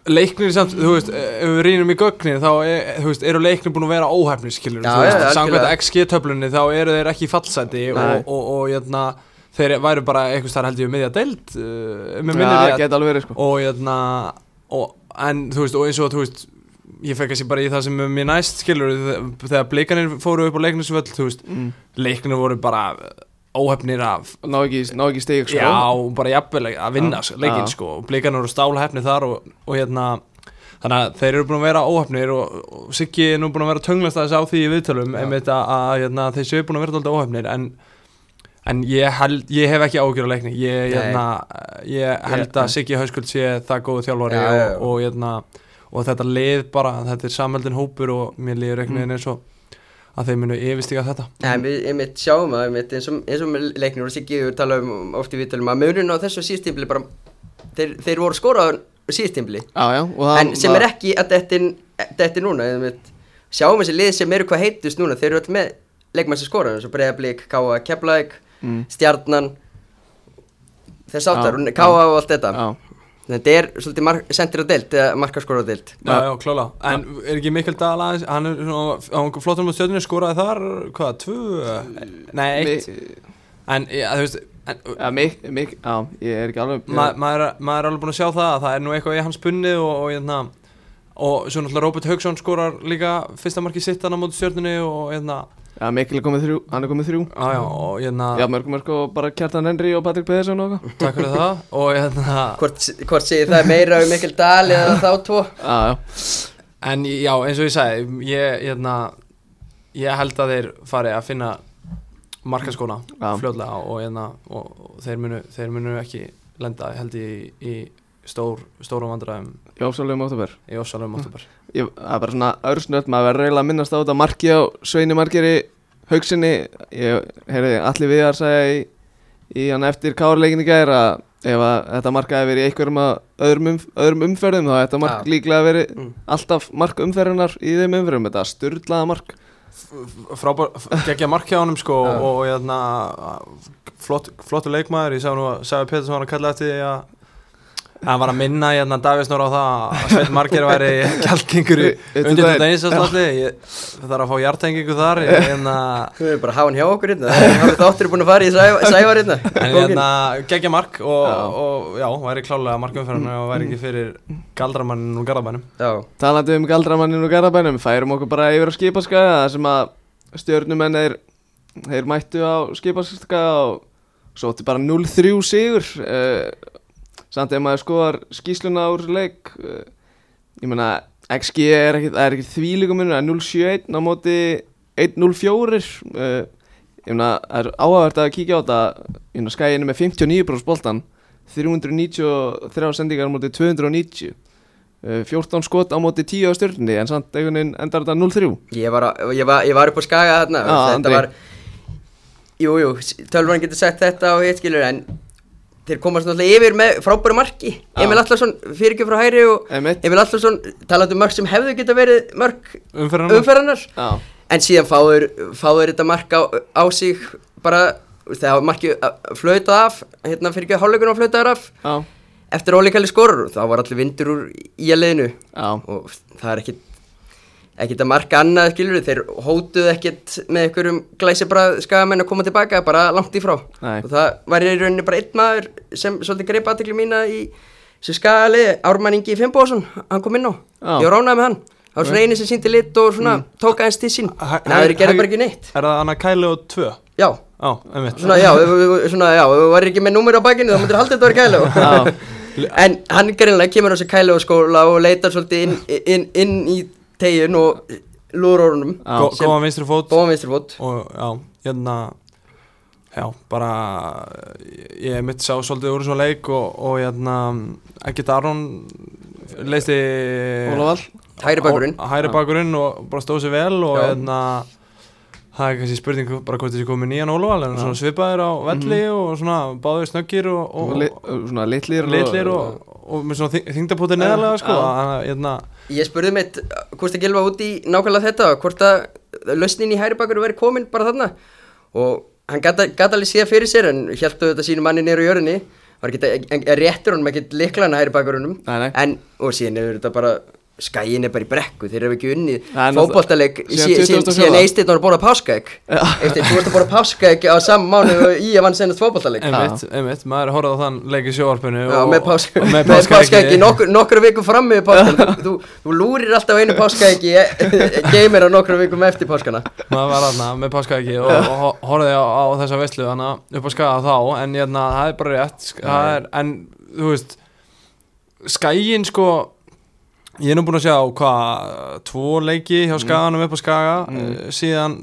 leiknir samt, þú veist, ef við rýnum í gögnin þá, er, þú veist, eru leiknir búin að vera óhefnir skilur, Já, þú veist, samkvæmt algjörlega. XG-töflunni þá eru þeir ekki í fallseti og, og, og, jötna, þeir væru bara eitthvað þar held ég um miðja deild uh, með minnir það rétt geta alveg verið sko og jötna, og, en þú veist, og eins og þú veist ég fekk að sé bara í það sem er mér næst skilur, þegar blikanir fóru upp á leiknisvöll, þú veist, mm. leiknir voru bara óhefnir af. Ná ekki, ná ekki stig sko. Já, bara jafnvel að vinna Já. leikinn Já. sko. Og blikarnir eru stálhefnir þar og, og hérna þannig að þeir eru búin að vera óhefnir og, og Siggi er nú búin að vera tönglast að þessu á því í viðtölum einmitt að, að hérna, þeir séu búin að vera alltaf óhefnir en, en ég, held, ég hef ekki ágjör á leikni. Ég, hérna, ég held að Siggi Hauskuld sé það góðu þjálfari Já, já, já. og, og, hérna, og þetta lið bara, þetta er samheldin hópur og mér líður einhvern veginn eins og að þeir munu yfirstíga þetta. Nei, við einmitt sjáum að einmitt, eins, og, eins og með leiknir og Siggi við tala um oft í viðtölum að munurinn á þessu síðstímbli bara þeir, þeir voru skoraður síðstímbli Já, já og það en sem er ekki að þetta er- núna einmitt, sjáum þessi lið sem eru hvað heitust núna þeir eru öll með leikmann sem skoraður eins og Breiðablík, Káa, Keflæk mm. Stjarnan þess áttar, Já, Káa og allt þetta. Já, þetta er svolítið mark, sendir á deild eða markaskora á deild. Já, já, klála En er ekki Mikkel Dahl aðeins Hann er svona flottum á stjórnir skoraði þar Hvað, tvö? Nei, eitt. Mi- En, já, þú veist en, Já, mik, mik, já, ég er ekki alveg ma maður, er- maður er alveg búin að sjá það að Það er nú eitthvað í hans bunni og, og, hérna, og svo náttúrulega Róbert Haugsson skorar líka fyrsta marki sitt hann á móti stjórnunni og hérna Já, Mikkel er komið þrjú, hann er komið þrjú. Já, já, og hérna Já, mörgum mörg og bara Kjartan Henry og Patrik Pedersen og eitthvað. Takk fyrir það Og hérna hvort, hvort segir það meira um Mikkel Dahl eða þá tvo? Já, já, En já, eins og ég sagði Ég, hérna Ég held að þeir fari að finna markaskóna fljóðlega og, hérna, og, og þeir, munu, þeir munu ekki lenda held ég í, í stór, stórum vandræðum. Jófsálum Óttabær í oktober Ég, það er bara svona örsnött, maður verður eiginlega að minnast á þetta marki á Sveini Margeri haugsinni, ég heyrði allir viðar segja í, í hann eftir kárleikin í gæri að ef að þetta marka hefur verið í einhverjum að öðrum, um, öðrum umferðum þá þetta mark Já. líklega verið Mm. alltaf mark umferðinar í þeim umferðum, þetta styrlaða mark. Frábær, geggja mark hjá honum sko Já. og hérna flott, flottur leikmaður, ég sá nú að Sæfi Pétursson var að kalla eftir því að Það var að minna hérna Davís Nóra á það að Sveit Marger væri í Veitu undir það- þetta einstastalli Það þarf að fá hjartengingu þar en Þú er bara að hafa hann hjá okkur hérna. Það er þáttur búin að fara í sæ- sævar hérna. En hérna geggja mark og, og já, væri klálega markumferðinu og væri ekki fyrir galdramannin og garðabænum. Já, Talandi um galdramannin og garabænum Færum okkur bara yfir á skipaskaga Það sem að stjörnumenn er Þeir mættu á skipaskaga Og sótti bara 0-3 sigur uh, Samt ef maður skoðar skýsluna úr leik uh, Ég meina XG er ekki, það er ekki þvílíkum munur Það er 0-7-1 á móti 1-0-4 uh, Ég meina það er áhægvært að kíkja á þetta skæðinu með 59% boltan 393 sendingar á móti 290 Uh, 14 skot á móti 10 á stjórnni en samt einhvern veginn endar þetta 0-3 ég á- ég ég var upp á skaga þarna Já, Þetta Andri. var Jú, jú, tölvan getur sagt þetta og hitt skilur En þeir komast náttúrulega yfir með frábæru marki. Já. Emil Allarsson fyrirgjöf frá hæri og Einmitt. Emil Allarsson talandi um mark sem hefðu geta verið mark umferðarnar Já, En síðan fáður, þetta mark á, á sig bara þegar markið flautað af hérna fyrir ekki að hálfleikunum flautaður af. Já, eftir ólíkæli skorur þá var allir vindur úr í að leiðinu og það er ekkit ekkit að marka annað skilur þeir hótuð ekkit með einhverjum glæsibrað skagamenn að koma tilbaka bara langt í frá. Nei. og það var í rauninni bara einn maður sem svolítið greip aðtekli mína í sem skagali, Ármann Ingi Fimboðsson hann kom inn á, Já. ég ránaði með hann. Það var svona eini sem síndi lit og svona tók aðeins til sín. Hæ- en það hæ- gerði bara ekki neitt. Er það Anna Kæli og tvö? já, Já, einmitt. Svona já, svona já, þú væri ekki með númer á bakinu þá myndir halda þetta að vera kælu já, En hann tegin og lúrórunum Góðan vinstri fót. Bóðan vinstri fót. Og já, hérna já, bara ég mitt sá svolítið úr svo leik og, og hérna, ekkert Aron leisti Ólafall Hægri bakgrunn Ó- hægri bakgrunn og bara stóð sér vel og Já. hérna það er kannski spurning bara hvort þessi komið nýjan Ólafall en svona svipaðir á velli og svona báðir snöggir og, og og, svona litlir litlir og, og, með svona þingdapóti neðarlega sko, Já. þannig að hérna Ég spurði mitt hvort að gilfa út í nákvæmlega þetta hvort að lausnin í hægri bakgrunn veri komin bara þarna. Og hann gata alveg séð fyrir sér en hjæltu þetta sínu manni niður á jörðinni. Var ekki, en réttur honum ekkert liklana hægri nei. en og síðan er þetta bara skæin er bara í brekku, þeir eru ekki fótboltaleg náttúrulega- síðan, síðan síðan, síðan 24. Eistinn var að bóra páskaegg. Já. Eistinn, þú ert að bóra páskaegg á saman mánu og í að vann senast fótboltaleg einmitt, einmitt, maður er horfað á þann leik í Já, með páska, og með páskaeggi. páskaeggi nokkur, nokkru vikum fram með páskan þú, þú, lúrir alltaf einu páskaeggi geymir á nokkru vikum eftir páskana. Maður var aðna með páskaæki og, og ho- horfði á, á þessa þannig upp á skaga þá en hérna, það er bara rétt það er, en þú veist skægin sko ég er nú búinn að sjá hvað tvo leiki hjá skaganum upp á skaga. Mm. síðan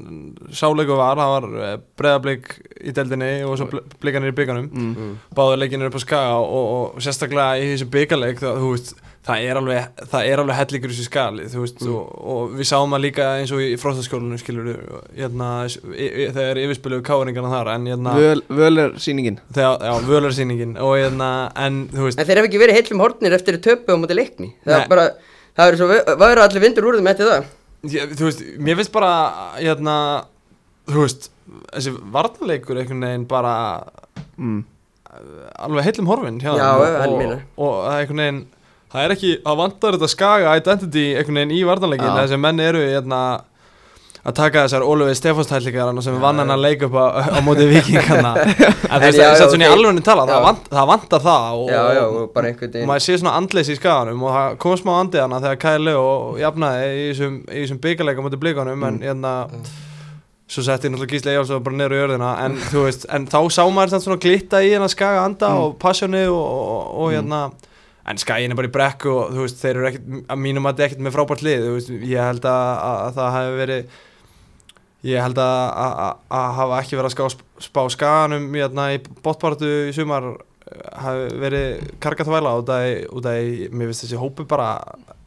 sáleiku var það var breðablík í deldinni og svo bl blikanir í bygganum mm. báður leikinir upp á skaga og, og, og sérstaklega í þessu byggarleik það, þú veist, það er alveg það er alveg hellingur þessu skali þú veist, og, og við sáum það líka eins og í fróstaskólinu skilur hérna, þegar yfirspiluðu káringarna þar en hérna, Völ, völ er sýningin þegar, já, völarsýningin og hérna, en þú veist En þeir hef ekki verið heillum hortnir eftir töpu á móti leikni. Það er bara, það er svo væri allir vindur úr þeim eftir það. Ég, þú veist, mér finnst bara hérna, þú veist þessi varnarleikur einhvern veginn bara mm. alveg heillum horfin hjá Já, og, og, og það er einhvern veginn það er ekki, það vantar þetta skaga identity einhvern veginn í varnarleikin Já. þessi menn eru hérna að taka þessar Ólfið Stefánstællingar sem vann hann að leika upp á, á móti vikingana en þú veist, það er svona í þeir- alveg tala það, vant, það vantar það og, Já, já, og, maður sé svona andleysi í skaganum og það kom smá andið hana þegar Kæli og jafnaði í þessum, byggarleika móti blíkanum en hérna svo setti ég náttúrulega Gísli Eyjálfsson bara niður í jörðina en þú veist, en þá sá maður svona glitta í hennar skaga anda og passjóni og, og, og hérna en skagin er bara í brekku og þú veist, þeir eru ekkert að mínum að þetta er ekkert með frábært lið þú veist, ég held að, að, að það hefði verið ég held að, að, hafa ekki verið að ská, spá skaganum hérna, í bóttpartu í sumar eh, hafi verið kargatvæla út af, út af, mér finnst þessi hópu bara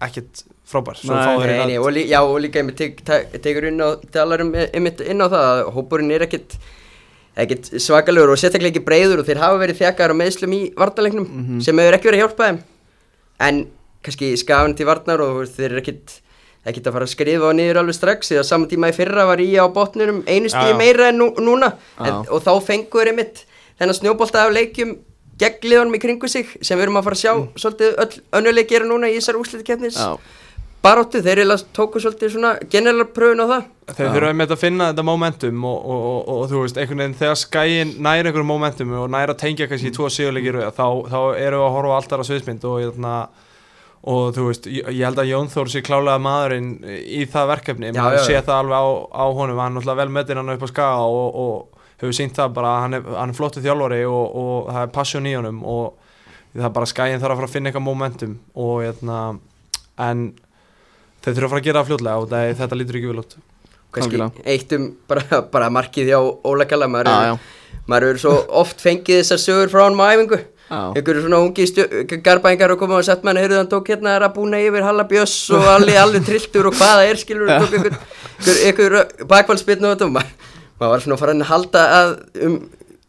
ekkert frábær svo Nei. eitthvað og, lí, já, og líka einmitt tek, tek, tekur inn á, talar um einmitt inn á það að hópurinn er ekkit ekkit svakalegur og sérstaklega ekki breyður og þeir hafa verið þjakaðar á meðslum í varnalegnum Mhm. sem hefur ekki verið að hjálpa þeim en kannski skafan til varnar og þeir eru ekkit ekkit að fara að skrifa á niður alveg strax að saman tíma í fyrra var í á botnirum einu já. meira en nú, núna en, og þá fengur einmitt þennan snjóbolta af leikjum gegn liðanum í kringu sig sem við erum að fara að sjá Mm. svolítið öll önnuleik gera núna í þessar úsliðkeppnis Já, baróttu, þeir eiginlega tóku svolítið svona general pröfun á það. Þeir þurfa einmitt að finna þetta momentum og, og, og, og þú veist, einhvern veginn þegar skæin næri einhverjum momentum og næri að tengja kannski í tvo sigurleikir þá, þá erum við að horfa á alltaf að sviðsmynd og, hérna, og þú veist, ég, ég held að Jón Þór sé klálega maðurinn í það verkefni, Já, maður já, sé já. það alveg á, á honum, hann er náttúrulega vel metin hann upp á skaga og, og hefur sínt það bara hann er, hann er flottu þjálfari og, og það er passion í honum og það er bara skæin þarf að fara að finna eitthvað momentum og hérna, en þeir þurfa að fara að gera það fljótlega og það, þetta lítur ekki vel út. Kannski Algjörlega. eitt um bara, bara markið hjá Óla Kalla maður, maður eru svo oft fengið þessar sögur frá hann á æfingu. Einhverju svona ungi garbæðingar og koma og sett mann, heyrðu hann tók hérna að búna yfir Halla Bjöss og allir alveg trilltur og hvaða er skilur og tók einhver, einhver, einhver bakvælspiln og þetta. Og maður, maður var svona farin að halda að um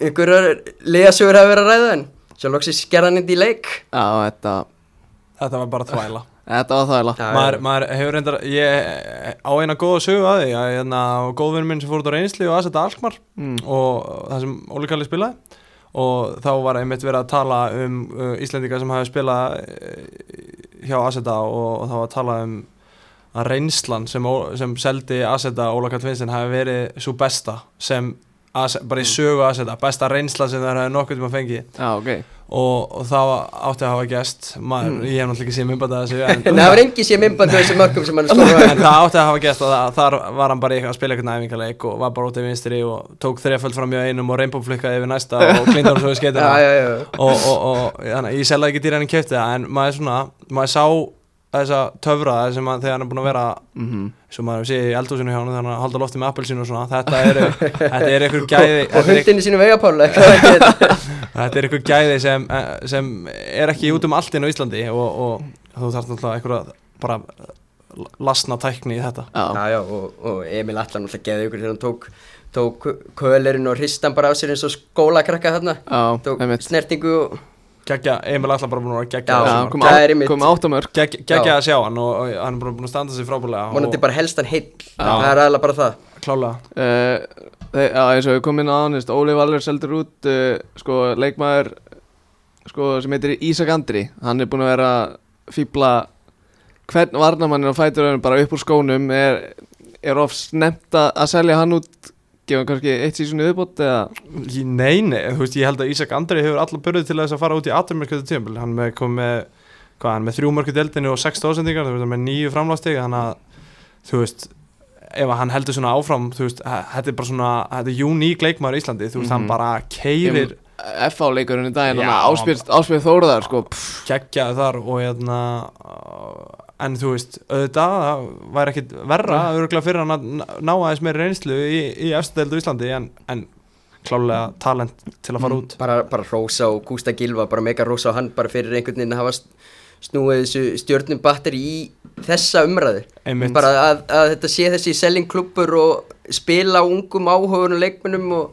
einhverjar legasögur hafa verið að ræða en svo loksist skerðan indi í leik. Já, þetta, Þetta var bara þvæla þetta var þvæla Já, maður, maður hefur reyndar ég á eina góða sögu að því að hérna, góðvinn minn sem fór út á reynsli og aðsetta Alkmar Mm. og það sem Óli Kalli spilaði. Og þá var einmitt verið að tala um uh, Íslendinga sem hafi spilað uh, hjá Aseta og, og þá var að tala um að reynslan sem, sem seldi Aseta Óla Kall Vinstin hafi verið svo besta sem bara í sögu Aseta, besta reynsla sem það hefði nokkuð tíma fengið. Já, ok. Og, og það átti að hafa gest. Maður, Mm. ég hef náttúrulega ekki séð myndbæta þessu en, það var engi sé mymbandi þessum mörgum sem hann stóð en það átti að hafa gest og það, þar var hann bara að spila eitthvað æfingaleik og var bara út í vinstri og tók þrjaföld fram í einum og reynbóflikkaði yfir næsta og klindar hann svo í skeitina og, og, og ég selði ekki í kefti það en maður svona, maður sá þessa töfra sem að, þegar hann er búin að vera mm sem maður sé í eldhúsinu hjá hann er að halda lofti með appelsínu og svona. Þetta er, þetta er einhver gæði og er, hundinni sínu vegapála þetta er einhver gæði sem, eh, sem er ekki út um allt inn á Íslandi og, og þú þarf náttúrulega einhverja bara lasna tækni í þetta. Já, já, og, og Emil Allan alltaf geði ykkur þegar hann tók tók kölerinn og hristan bara af sér eins og skólakrakka þarna. Já, tók snertingu og geggja, Emil alltaf bara búin að vera geggja Já, Já, já, kom, það á, er einmitt. kom áttamörk Já. að sjá hann og, og hann er bara búin að standa sig frábúlega vonandi bara helst hann heill Já. það er aðalega bara það klálega uh, Já, eins og við komum inn á hann Óli Valur seldur út uh, sko, leikmaður sko, sem heitir Ísak Andri hann er búin að vera fýbla hvern varnamannin á fæturöðunum bara upp úr skónum er, er of snemt að selja hann út gefa hann kannski eitt sísunni viðbót eða Nei, nei, þú veist, ég held að Ísak Andri hefur allar börðið til þess að fara út í aturmörkjöðu tíðanbili hann með, kom með, hvað, hann með þrjú mörkjöðu deildinu og sex stóðsendingar, þú veist, hann með nýju framlástegi þannig að, þú veist ef að hann heldur svona áfram, þú veist þetta er bara svona, þetta er uník leikmaður í Íslandi þú veist, hann Mhm. bara keirir F.A. leikurinn í daginn áspyrt, áspyrt Þóruðar sko, geggjaði þar og hérna en þú veist, auðvitað það væri ekkit verra, örgulega fyrir að ná- aðeins meiri reynslu í, í eftirdeldu Íslandi en, en klálega talent til að fara Mm. út. bara, bara Rósa og Gústa Gilva bara mega Rósa og hann bara fyrir einhvern veginn að hafa snúið þessu stjörnum batteri í þessa umræðu. Bara að, að þetta sé þessi selling klubbur og spila ungum áhugunum leikmennum og,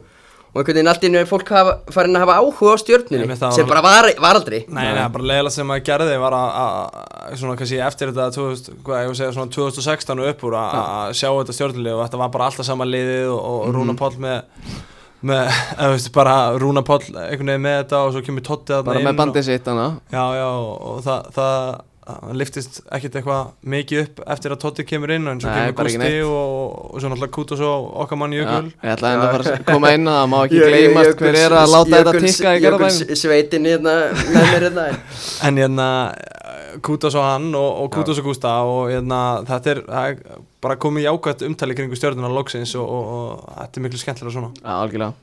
og einhvern veginn allt einu er fólk hafa, farin að hafa áhuga á stjörnunni Einmitt, það sem var- bara var, var aldrei. Nei, nei, bara leiðilega sem maður gerði var að, að svona kannski eftir þetta 2000, hvað að segja, svona 2016 og upp úr að að sjá þetta stjórnlið og þetta var bara alltaf sama liðið og, og Rúna Páll með, með eða veist, bara Rúna Páll einhvern veginn með þetta og svo kemur Totti þarna bara inn með bandið sitt og, Já, já, og, og það, það það liftist ekkert eitthvað mikið upp eftir að Totti kemur inn og eins og Nei, kemur Gusti og, og svo náttúrulega Kút og svo okkar mann Jökul. ég ætlaði að fara að koma inn að það má ekki gleymast hver er að láta þetta tikka í gerðabæðin Jökuls sveitin hérna með mér hérna. En- hérna Kútas og hann og, og Kútas og Gústa og hérna þetta er, það bara komið jákvæmt umtali kringu stjórnuna loksins og, og, og þetta er miklu skemmtilega svona. Já, algjörlega.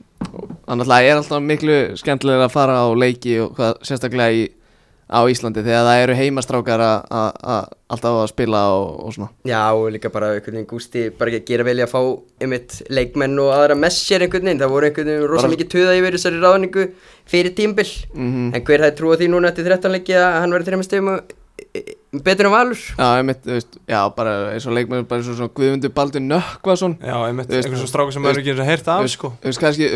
Þannig að er alltaf miklu skemmtilega að fara á leiki og hvað, sérstaklega í, á Íslandi þegar það eru heimastrákar að- alltaf að spila og, og svona. Já og líka bara einhvern veginn Gústi bara ekki að gera vel í að fá einmitt leikmenn og aðra með sér einhvern veginn. Það voru einhvern veginn rosa Bara- mikið tuða yfir þessari ráðningu fyrir tímbil mm en hver hefði trúið því núna eftir 13 leiki að hann verði þreymast stegum betur en Valur? Já, einmitt, þú veist, já, bara eins og leikmenn bara eins og svona Guðmundur Baldur Nökkvason. Já, einmitt, einhvern svo stráku sem maður ekki eins og heyrt af veist, sko. Þú veist, kannski,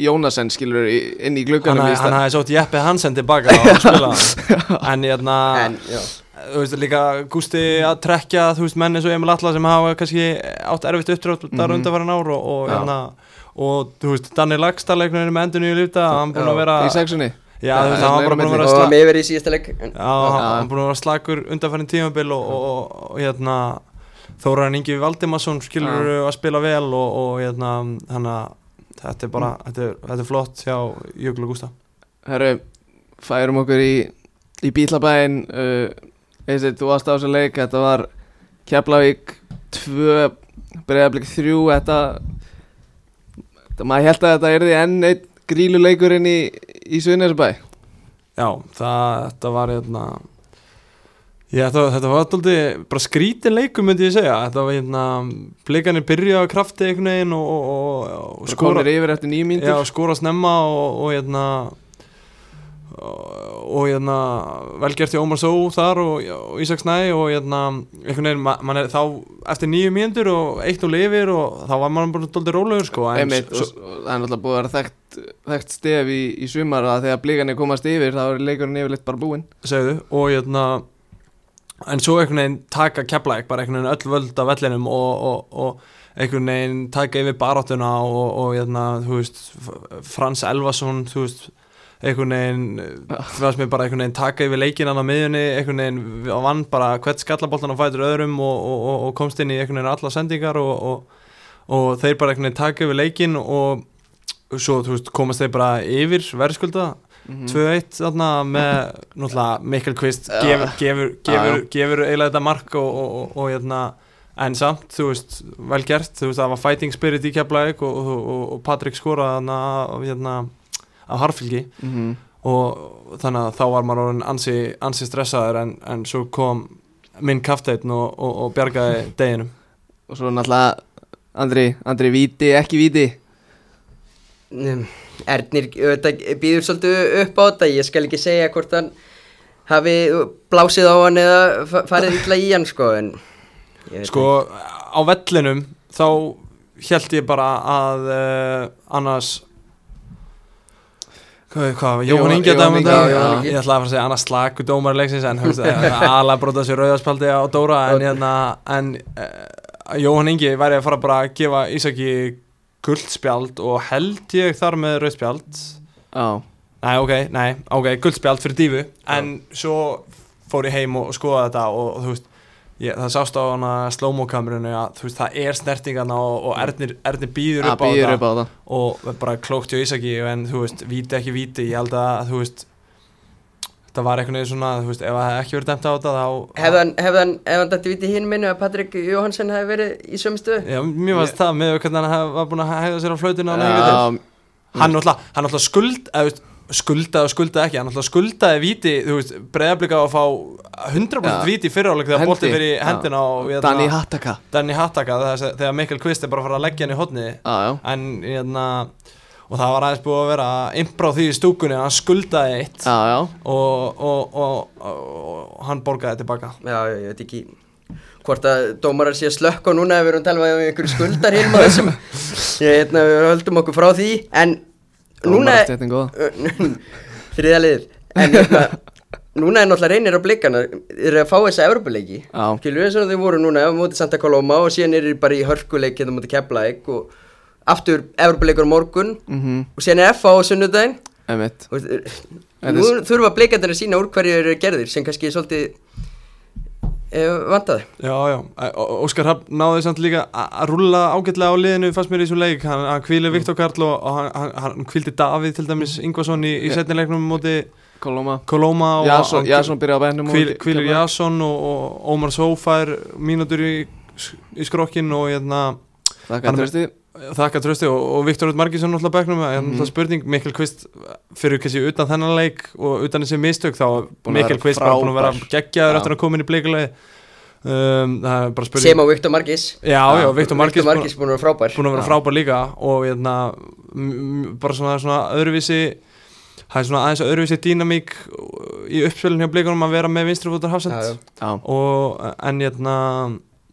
Jónasen skilur inn í Hann, hafði- hann stað hafði sótt Jeppe Hansen tilbaka og spila. En hérna en já, þú veist, líka Gústi að trekja, þú veist, menn eins og Emil Atla sem hafa kannski átt erfitt uppdrátt þar Mhm. undanfærin ár og, og Já. hérna og þú veist, Danni Lagstall með endur nýju lífta, hann búin að vera í sexunni. Já, þú veist, Já, hann var bara búin að vera og sla- hann með verið í síðasta leik. En- já, hann Já. hann búin að vera slagur undanfærin tímabil og, og, og, og hérna Þóraðan Ingi Valdimarsson skilur að spila vel og, og hérna, hann að þetta er bara, þetta, er, þetta er flott hjá Jökul og Gústa. Herru, færum okkur í, í Bílabæin uh, Eisi, þú varst á þessu leik Þetta var Keflavík 2 Breiðablík 3 Þetta, þetta Maður held að þetta erði enn einn gríluleikurinn í, í Suðnesbæ Já, það, þetta var hérna Já, þetta, þetta var alltaf bara skrítin leikum myndi ég segja. Þetta var hérna, blikanir byrja á krafti einhvern veginn og, og, og, og komir yfir eftir nýjum Já, mínútur skora snemma og, hérna og, hérna velgert í Ómar Só þar og, og Ísak Snæ og hérna einhvern veginn, ma, man er þá eftir nýju mínútur og eitt og lifir og þá var mann bara doldið rólegur sko Einmitt, það er náttúrulega búið að vera þekkt, þekkt stef í, í sumar að þegar blíkanir komast yfir þá er leikurinn yfirleitt bara búinn. Segðu og hérna en svo einhvern veginn taka keplæk bara einhvern veginn öll völd af vellinum og, og, og einhvern veginn taka yfir baráttuna og, og hérna þú veist Frans Elvason þú veist einhvern veginn þú veist mér bara einhvern veginn taka yfir leikinan á miðjunni einhvern veginn og vann bara hvert skallaboltan og fætur öðrum og, og, og, og komst inn í einhvern veginn alla sendingar og, og, og þeir bara einhvern veginn taka yfir leikin og svo þú veist komast þeir bara yfir verðskulda mm 2-1 þarna með náttúrulega Mikkel Kvist gefur, gefur, gefur, gefur eiginlega þetta mark og, og, og, og hérna en samt, þú veist, vel gert. Þú veist, það var fighting spirit í keflaug og, og, og, og Patrik skoraði þarna af, hérna, af harfylgi. -hmm. og þannig að þá var maður ansi, ansi stressaður en, en svo kom minn kafteinn og, og, og bjargaði deginum. Og svo náttúrulega Andri, Andri víti, ekki víti? Um, Ernir býður svolítið upp á þetta ég skal ekki segja hvort hann hafi blásið á hann eða fa- farið illa í hann sko en ég veit Sko, á vellinum þá held ég bara að uh, annars hvað, hvað, Jóhann að Jóhann Ingi. ég ætlaði að fara að segja annars slaku dómar leiksins en aðalega brota sér rauðarspaldi á Dóra en, hérna, en uh, Jóhann Ingi væri að fara bara að gefa Ísaki guldspjald og held ég þar með rauðspjald Já, Nei, ok, nei, ok, guldspjald fyrir dífu En svo fór ég heim og skoða þetta og, og þú veist ég, Það sást á hana slow-mo kamerunni að þú veist, það er snertingana og, og Ernir, Ernir býður upp á býður þetta upp á það og bara klókt hjá Ísaki en þú veist, víti ekki víti ég held að, þú veist það var einhvern veginn svona, þú veist, ef það hefði ekki verið dæmt á þetta þá hefði hann, hefði hann, ef hann dætti viti hinn minnu að Patrik Jóhansson hefði verið í sömu stöðu? Já, mér varst það með hvernig hann var búin að hegða sér á flautinu hann, Já, hann náttúrulega skuld, eða, þú veist, skuldaði og skuldaði ekki hann náttúrulega skuldaði víti, þú veist, breyðablika að fá 100% Já. víti í fyriráleik þegar boltið fyrir hendina á hérna, Danny Hattaka. Danny Hattaka þegar, þegar Mikkel Kvist er bara að fara að leggja hann í já, en hérna og það var aðeins búið að vera impra á því í stúkunni að hann skuldaði eitt. Já, já. Og, og, og, og, og hann borgaði tilbaka. Já, ég veit ekki hvort að dómarar sé að slökka núna ef við erum að tala um einhverju skuldar hinn maður sem ég hérna, við höldum okkur frá því. En núna liður en hérna, núna er náttúrulega reynir á eru að fá þessa Evropuleiki Já, skilur við svona þeir voru núna á móti Santa Coloma og síðan eru þeir bara í hörkuleik hérna á móti Keflæk og aftur Evropuleikur á morgun mhm, og síðan er FA á En nú þurfa blikandir að sína úr hverju eru gerðir sem kannski er svolítið e, vandaði Já, já, Óskar Hafn náði samt líka að rúlla ágætlega á liðinu fannst mér í þessum leik, hann, hann kvíli Viktor Karl og, og hann, hann, hann kvíldi Davíð til dæmis Ingvason í, í Já. setnileiknum móti Kolóma. Kolóma og Jason, Jason byrjaði á bænum Kvílir Jason og, og Ómar Sófær mínútur í, í skrokkin og hérna, Þakka hann- trösti þakka trösti og, og Viktor Rútt Margísson náttúrulega bekknum, mm Mhm. -hmm. spurning Mikkel Kvist fyrir kannski utan þennan leik og utan þessi mistök þá Mikkel Kvist bara búin að vera geggjaður eftir að koma inn í bleikulegi um, það er bara spurning. Sem á Viktor Margis Já, já, Já, Viktor Margis búin að vera frábær. búin að vera frábær líka og hérna, m- m- bara svona, svona öðruvísi það er svona aðeins öðruvísi dýnamík í uppspilin hjá blikunum að vera með vinstri fótar Já, hafsend já.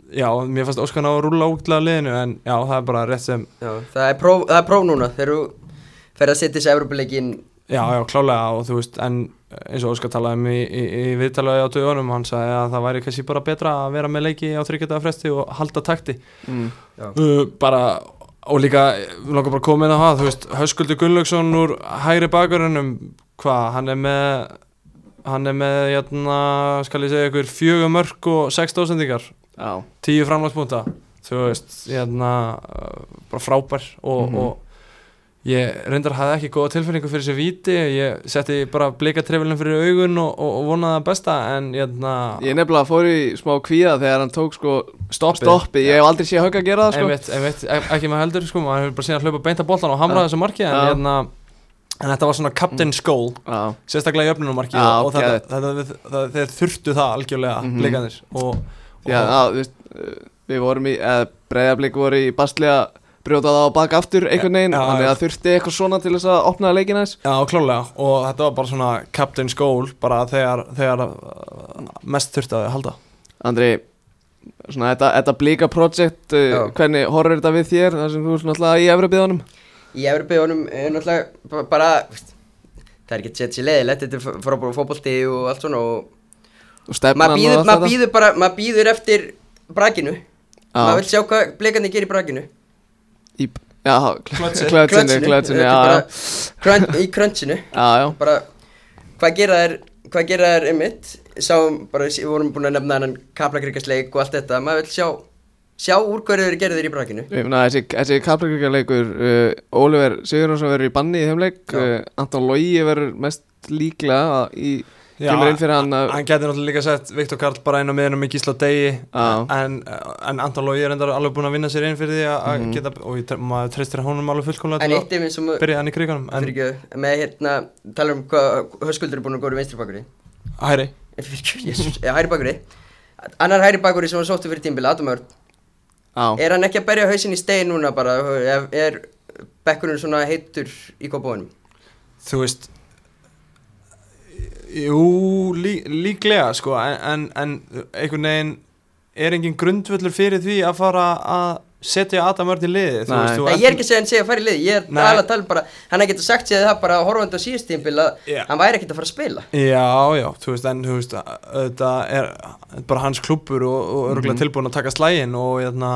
Já, hérna mér fannst Óskar ná að rúla útlaða liðinu en já, það er bara rétt sem Já, það er próf, það er próf núna þegar þú fer að setja þessi Evropuleikin já, já, klálega og þú veist, en eins og Óskar talaði um í, í, í viðtalagi á dögunum hann sagði að það væri kannski bara betra að vera með leiki á þryggjöldaða fresti og halda takti. Mm. uh, bara og líka, við langar bara að koma inn á það þú veist, Höskuldur Gunnlaugsson úr hægri bakurinnum, hvað, hann er með hann er með, jæna, skal ég segja ykkur fjögur mörg og sex dósendingar tíu framlagspunta þú veist, jæna bara frábær og, Mhm. og ég reyndar hafði ekki góða tilfinningu fyrir þessu víti ég setti bara blikatrefilin fyrir augun og, og, og vonaði það besta en jæna, ég nefnilega fór í smá kvíða þegar hann tók sko stoppið. stoppi, ég hef aldrei séð högg að gera það sko. Einmitt, einmitt, ek- ekki með heldur sko, maður hefur bara síðan hlaupa beint að boltan og hamraði þessu marki en, Já. hérna, en þetta var svona captain's goal Já, sérstaklega í öfnunumarki Já, og þetta, geðveikt. þetta, þetta, þetta, þeir þurftu það algjörlega mm blikandir og, og já, já, þú veist uh, við vorum í, eða breyðablík voru í bastli að brjóta það á bak aftur einhvern veginn, Já, þannig að þurfti eitthvað svona til þess að opna leikina þess já, klálega og þetta var bara svona captain's goal bara þegar, þegar mest þurfti að halda. Andri, svona þetta, þetta blíka project uh, Já. hvernig horfir þetta við þér þar sem þú er svona alltaf í Evropiðanum Í Evropiðunum er náttúrulega ba- bara, það er ekki að setja sér leiðilegt, þetta er frábæra fótbolti og allt svona og maður og býður, bara, maður býður eftir brakinu, maður vil sjá hvað blikandi gerir í brakinu, í, já, Klötsi. klötsinni, klötsinni, já, bara, já, krön, í já, bara hvað gera þær, hvað gera þær bara, við vorum búin að nefna hann kaplakrikasleik og allt þetta, maður vil sjá, sjá úr hverju þeir gerðu þeir í brakinu. Þessi, þessi kapleikurleikur uh, Oliver Sigurðarsson verður í banni í þeim leik. Uh, Anton Logi verður mest líklega í, kemur inn fyrir hann hann geti náttúrulega líka sett Viktor Karl bara inn á miðunum í Gísla degi Já. en, en Anton Lógi er enda alveg búin að vinna sér inn fyrir því að að Mhm. geta og ég, maður treystir honum alveg fullkomlega En eitt ef sem að byrja hann í kriganum en fyrir ekki, með hérna, tala um hvað höskuldur er búin að góða í vinstri bakuri hæri. Fyrir ekki, jésus, eða hæri bakuri annar hæri bakuri sem var sóttu fyrir tímbil, Adam Örn. Já, er hann ekki að berja hausin í stein núna bara, er, er bekkurinn svona heitur í kópóinum þú veist jú, lí, líklega sko, en, en, en einhvern veginn er engin grundvöllur fyrir því að fara að setja Adam Örn í liði þú Nei. veist, þú Nei, ég er ekki að segja hann segja að fara í lið ég er Nei. alveg að tala bara, hann er ekki að sagt sér það bara horfandi á síðust tímbil að Já. hann væri ekkert að fara að spila Já, já, þú veist, en þú veist, þetta er bara hans klúbbur og, og örgulega Mhm. tilbúin að taka slægin og, hérna,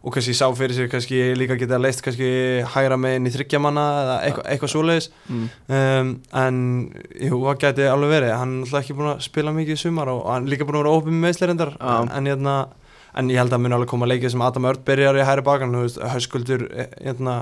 og kannski sá fyrir sér kannski líka geta leist kannski hægra meginn í þryggjamanna eða eitthvað, eitthvað svoleiðis mm. um, en jú, það geti alveg verið hann er alltaf ekki búin að spila mikið í sumar og hann er líka búin að vera ópið með meðslerindar Já. en, en, hérna, en ég held að muni alveg koma leikið sem Adam Örd byrjar í hæri bakan Höskuldur, eh, hérna,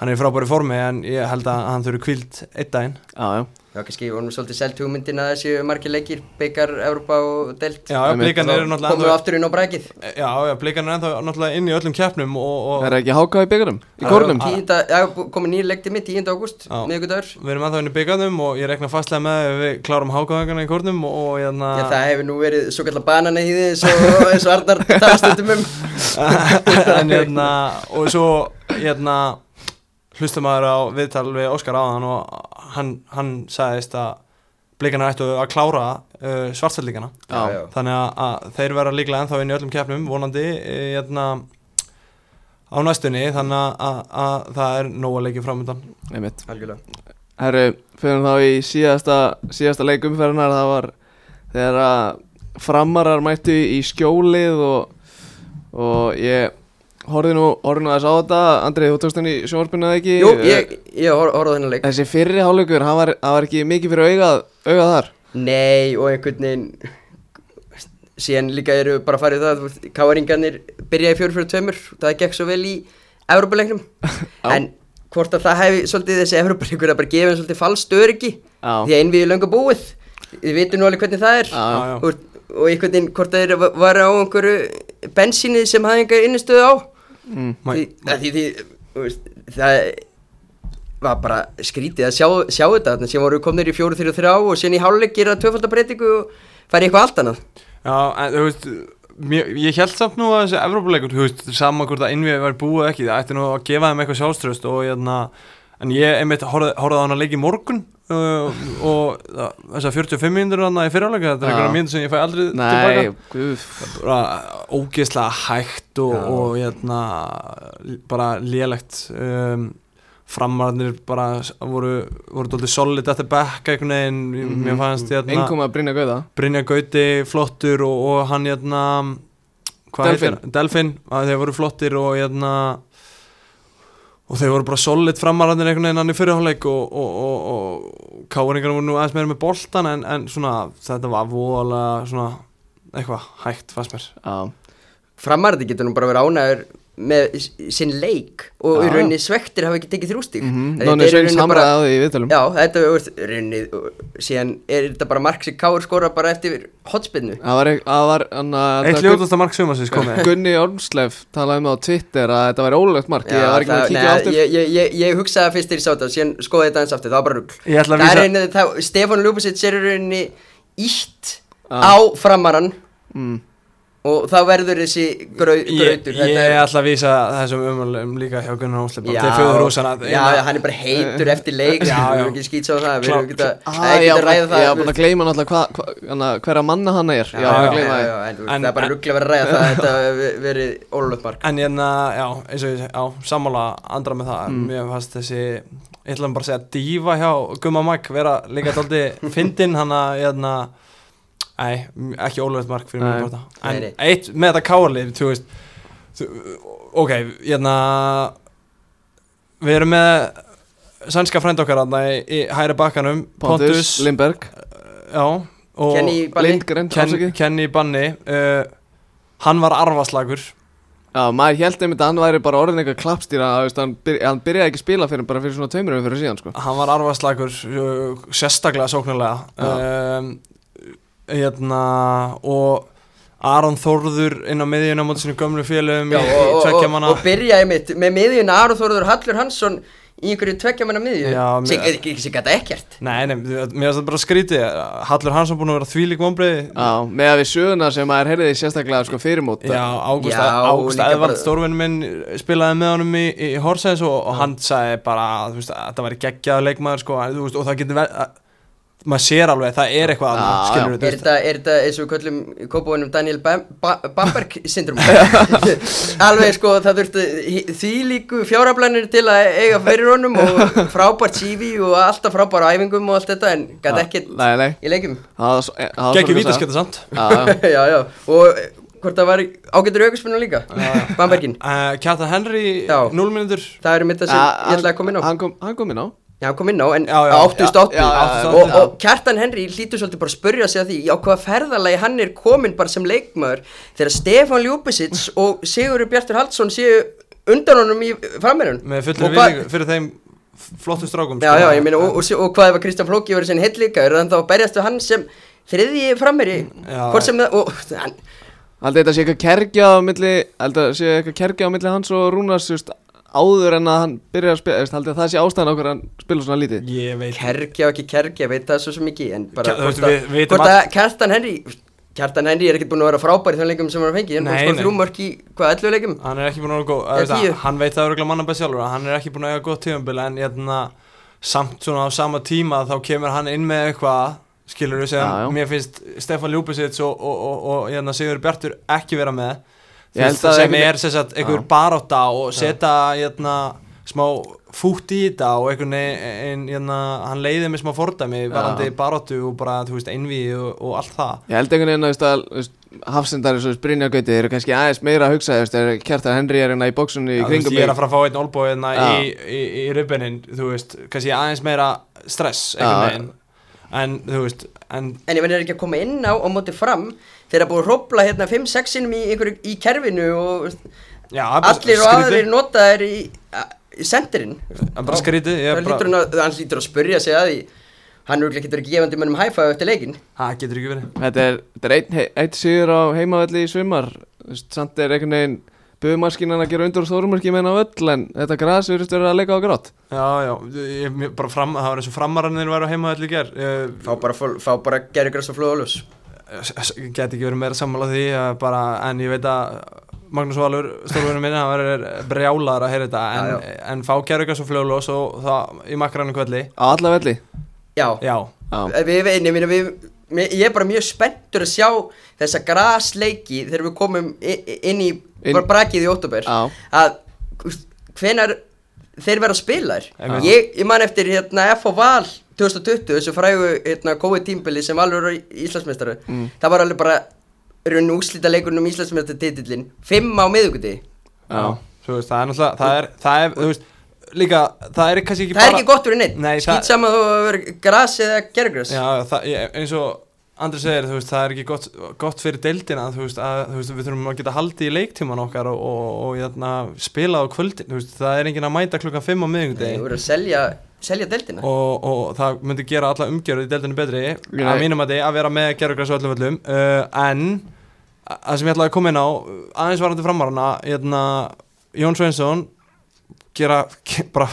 hann er í frábæri formi en ég held að hann þurfi kvíld einn daginn já, já Já, kannski vorum við svolítið selt hugmyndin að þessi margir leikir, byggar, Európa og delt Já, Einmitt. blikan eru náttúrulega komum við aftur inn á brækið Já, já, blikan er náttúrulega inn í öllum keppnum og, og Er það ekki háká í byggarum? Í Já, kórnum? já. Já, komið nýr leik til mig, 10. ágúst, Já. miðgudagur við erum ennþá inn í byggarnum og ég rekna fastlega með ef við klárum hákáðangana í kórnum og, og hérna Já, það hefur nú verið svo kallar banana í því eins og, Arnar talastundum um hlustum maður á viðtal við Óskar áðan og hann, hann sagðist að blikanar ættu að klára uh, já. þannig að, að þeir vera líklega ennþá inn í öllum keppnum vonandi eh, hérna á næstunni. Þannig að, að, að það er nóg að leikja framöndan Herru, fyrir þá í síðasta, síðasta leikumferðinar það var þegar að framarar mættu í skjólið og, og ég horfði nú, horfði nú aðeins á þetta. Andrið, þú tókst hann í sjónvarpinu eða ekki? Jú, ég, ég hor- horfði á þennan leik. Þessi fyrri hálfleikur, hann var, hann var ekki mikið fyrir augað, augað þar? Nei, og einhvern veginn síðan líka eru bara að fara í það káaringarnir byrjaði fjóru fyrir tveimur það gekk svo vel í Evropaleiknum Já. en hvort að það hefði svolítið þessi Evropaleikur að bara gefa þeim svolítið falskt öryggi því að innviði löngu búið. Við vitum nú alveg hvernig það er. Já. og, og einhvern veginn hvort það er var á einhverju bensíni sem hafði einhver innistöðu á mm. Því, því, því veist, það var bara skrítið að sjá, sjá þetta þannig sem voru komnir í fjóru, þrjú, þrjá og síðan í hálfleik gera tvöfaldabreitingu og í eitthvað allt annað Já, en þú veist mér, ég held samt nú að þessi Evrópuleikur, þú veist, sama hvort að innviði var búið ekki, það ætti nú að gefa þeim eitthvað sjálfströst og hérna, en ég einmitt horfði á hann að leika í morgun uh, og það- þessar 45 mínútur hann í fyrirháleika, þetta er einhverja mínútur sem ég fæ aldrei tilbaka ógeðslega hægt og, og hérna bara lélegt um, framararnir bara voru, voru dóltið solid eftir back einhvern veginn, mér fannst hérna að Brynja Gauða Brynja Gauti flottur og, og hann hérna Delfin. Delfin, að þeir voru flottir og hérna og þeir voru bara solid framararnir einhvern veginn hann í fyrirháleik og, og, og, og káringar voru nú aðeins meira með boltan en, en svona þetta var voðalega svona eitthvað hægt fannst mér. Já, Framarði getur nú bara verið ánæður með sinn leik og í Já, rauninni svektir hafa ekki tekið þrjústík mhm. Nóni Sveins hamraði á því í viðtalum Já, þetta er rauninni síðan er þetta bara mark sem Káur skora bara eftir hotspinnu Það var, það var hann að Eitt ljótasta mark sumarsins komið Gunni Ormsleif talaði um á Twitter að þetta væri ólögt mark. Ég var ekki með að kíkja nei, aftur. ég, ég, ég, ég hugsaði fyrst þegar ég sá þetta síðan skoði þetta eins aftur, það var bara rugg Ég að Það er rauninni, það, Stefán Ljúbisitt í rauninni ítt Já. á framaran mm. Og þá verður þessi grau, Ég, grautur ég ætla að vísa þessum umhverfum líka hjá Gunnar Ósleip bara til fjóður húsana já, já, hann er bara heitur eftir leik Já, já, við erum ekki skýt sá það við erum ekki að, Ah, það er ég ekki að var ræða það. ég var búin að gleyma náttúrulega hverja manna hann er. Ég að það er bara rugglega verið að ræða það að þetta verið ólögt mark. En hérna, já, eins og ég segi, já, sammála andra með það. Mm. Mér fannst þessi, ég ætla bara að segja dífa hjá Gumma Mike vera líka daldi fyndinn hann að, Æ, ekki ólöfð mark fyrir Nei. mér bara En Nei, nei. eitt með þetta káarlið, þú veist þú, Ok, hérna Við erum með sænska frænd okkar hann í, í hæri bakkanum Pontus, Lindberg, Já, og Kenny Balli Lindgren, Ken, Kenny Banni uh, Hann var arfaslagur. Já, maður held einmitt að hann væri bara orðin eitthvað klappstýra hann, byrja, hann byrjaði ekki að spila fyrir bara fyrir svona tveimur fyrir síðan sko. Hann var arfaslagur uh, sérstaklega sóknarlega. Um, hérna, og Aron Þórður inn á miðjuna á móti sínum gömlu félögum Já, í, og, í og, og, og byrjaði mitt með miðjun Aron Þórður Hallur Hansson í einhverju tveggja manna miðju. Sem gæta ekkert. Nei, nei, mér finnst þetta bara skrítið. Hallur Hansson búin að vera þvílík vombriði Já, með að við söguna sem maður heyrði sérstaklega sko, fyrirmót Já, Ágúst bara- stórvinn minn spilaði með honum í, í Horsens og, og hann sagði bara að þú veist, að þetta væri geggjaður leikmaður sko, þú veist, og það getur verið að maður sér alveg, það er eitthvað annað, Er þetta, er þetta eins og við köllum í kópavunum Daniel Bam, ba Bamberg syndrom Alveg sko það þurfti því líku fjáraflænir til að eiga fyrir honum og frábært CV og alltaf frábært á æfingum og allt þetta en gæti ekkert Nei, nei. í leikum eh, Gekki vítasketta samt. Já, já. Já, já, og hvort það var ágættur aukarspunum líka? Bambergin, uh, Kjartan Henry, Já. 0 minútur það er mitt það sem ég ætlaði að koma inn á. Hann kom, hann kom inn á Já, hann kom inn á, en Já, já, á 88 já, já, já, og, og Kjartan Henry hlýtur svolítið bara að spurja sig að því á hvaða ferðalagi hann er komin bara sem leikmaður þegar Stefán Ljúbisits og Sigurður Bjartur Haldsson séu undan honum í frammeirun með hvað- vinningu fyrir þeim flottu strákum Já, sko. já, ég meina, og, og, og hvað ef að Kristján Flóki verið sinni heill líka, er þannig þá að berjast við hann sem þriðji frammeiri, Já. hvort sem það, og hann, Haldið þetta sé eitthvað kergja á milli þetta sé eitthvað kergja á milli hans og Rúnars just, áður en að hann byrja að spila Haldið að það sé ástæðan okkur að hann spila svona lítið ég veit kerkja og ekki kerkja, ég veit það svo sem ekki, en bara, þú hvort að- við- hvort að Kjartan Henry, Kjartan Henry er ekkert búin að vera frábær í þann leikum sem hann fengið, hann búin að skora nei. þrjú mörk í, hvað, 11 leikum? hann er ekki búin að vera góð tíu. hann veit það öruglega manna best sjálfur að hann er ekki búin að eiga gott tíðanbili en hérna, samt svona á sama tíma þá kemur hann inn með eitthvað skilur við Já, já. sem mér finnst Stefán Ljúbisits og, og, og, og hérna, Sigur Bjartur ekki vera með Að sem er sem sagt, einhver Já. barátta og setja hérna, smá fút í þetta og einhvern veginn hérna, hann leiði með smá fordæmi varandi baráttu og bara þú veist einví og, og allt það. Ég held einhvern veginn að, að veist, hafsendari svo Brynja Gauti Þeir eru kannski aðeins meira að hugsa Kjartan Henry er hérna í bóksunni í kringum ég er að fara að fá einn olbói hérna í, í, í þú veist, kannski aðeins meira stress en þú veist, en En ég verður ekki að koma inn á og móti fram þegar að búið að hrópla hérna 5-6 sinum í, einhverju, í kerfinu og já, allir og aðrir notaðir í, í sendirinn. Skrítið, ég lítur hann, að, hann lítur að spurja sig að því, hann er ekki verið gefandi mönnum hæfæðu eftir leikin. það getur ekki verið Þetta er, þetta er einn, hei- einn sigur á heimavelli í svimar Samt er einhvern veginn Buðumaskinan að gera undur og stórumarki meina á öll En þetta gras virðist verið að leika á grátt já, já, ég, bara fram, það var eins og framarannir væri á heima allir ger ég, Fá bara, fá bara gerugræs og flóðalus. Get ekki verið meira sammála því að bara, en ég veit að Magnús Valur, stórvunum minni, hann verður brjálaður að heyra þetta en, Já, en fá gerðugas og fljóðlós og það í makrannu kvelli Á alla velli? Já, já, Já, við, við, við, mér- ég er bara mjög spenntur að sjá þessa grasleiki þegar við komum inn í Inn- brakið í óttúber Já. að hvenar þeir verða að spila þér ég, ég man eftir hérna F.O. Val 2020, þessu frægu hérna, COVID tímbili sem alveg var Íslandsmeistari Mm. það var alveg bara raun úslita leikurinn um Íslandsmeistartitillin fimm á miðuguti Já, þú veist, það er náttúrulega, það er, það er, þú veist, líka, það er kannski ekki það er bara ekki gott fyrir neitt, Nei, skýt það- saman þú að vera gras eða gergras Já, það, ég, eins og Andri segir, þú veist, það er ekki gott, gott fyrir deildina, þú veist, að, þú veist, við þurfum að geta haldið í leiktíman okkar og, og, og jæna, spila á kvöldin, þú veist, það er enginn að mæta klukkan 5 á Þeir miðvikudegi voru að selja, selja deildina og, og það myndi gera alla umgjörðu í deildinu betri, Nei. að mínum að að vera með gerðugræs og öllum öllum, uh, en að- það sem ég ætlaði að koma inn á, aðeins varandi framarana, jæna, Jón Sveinsson, gera, bara,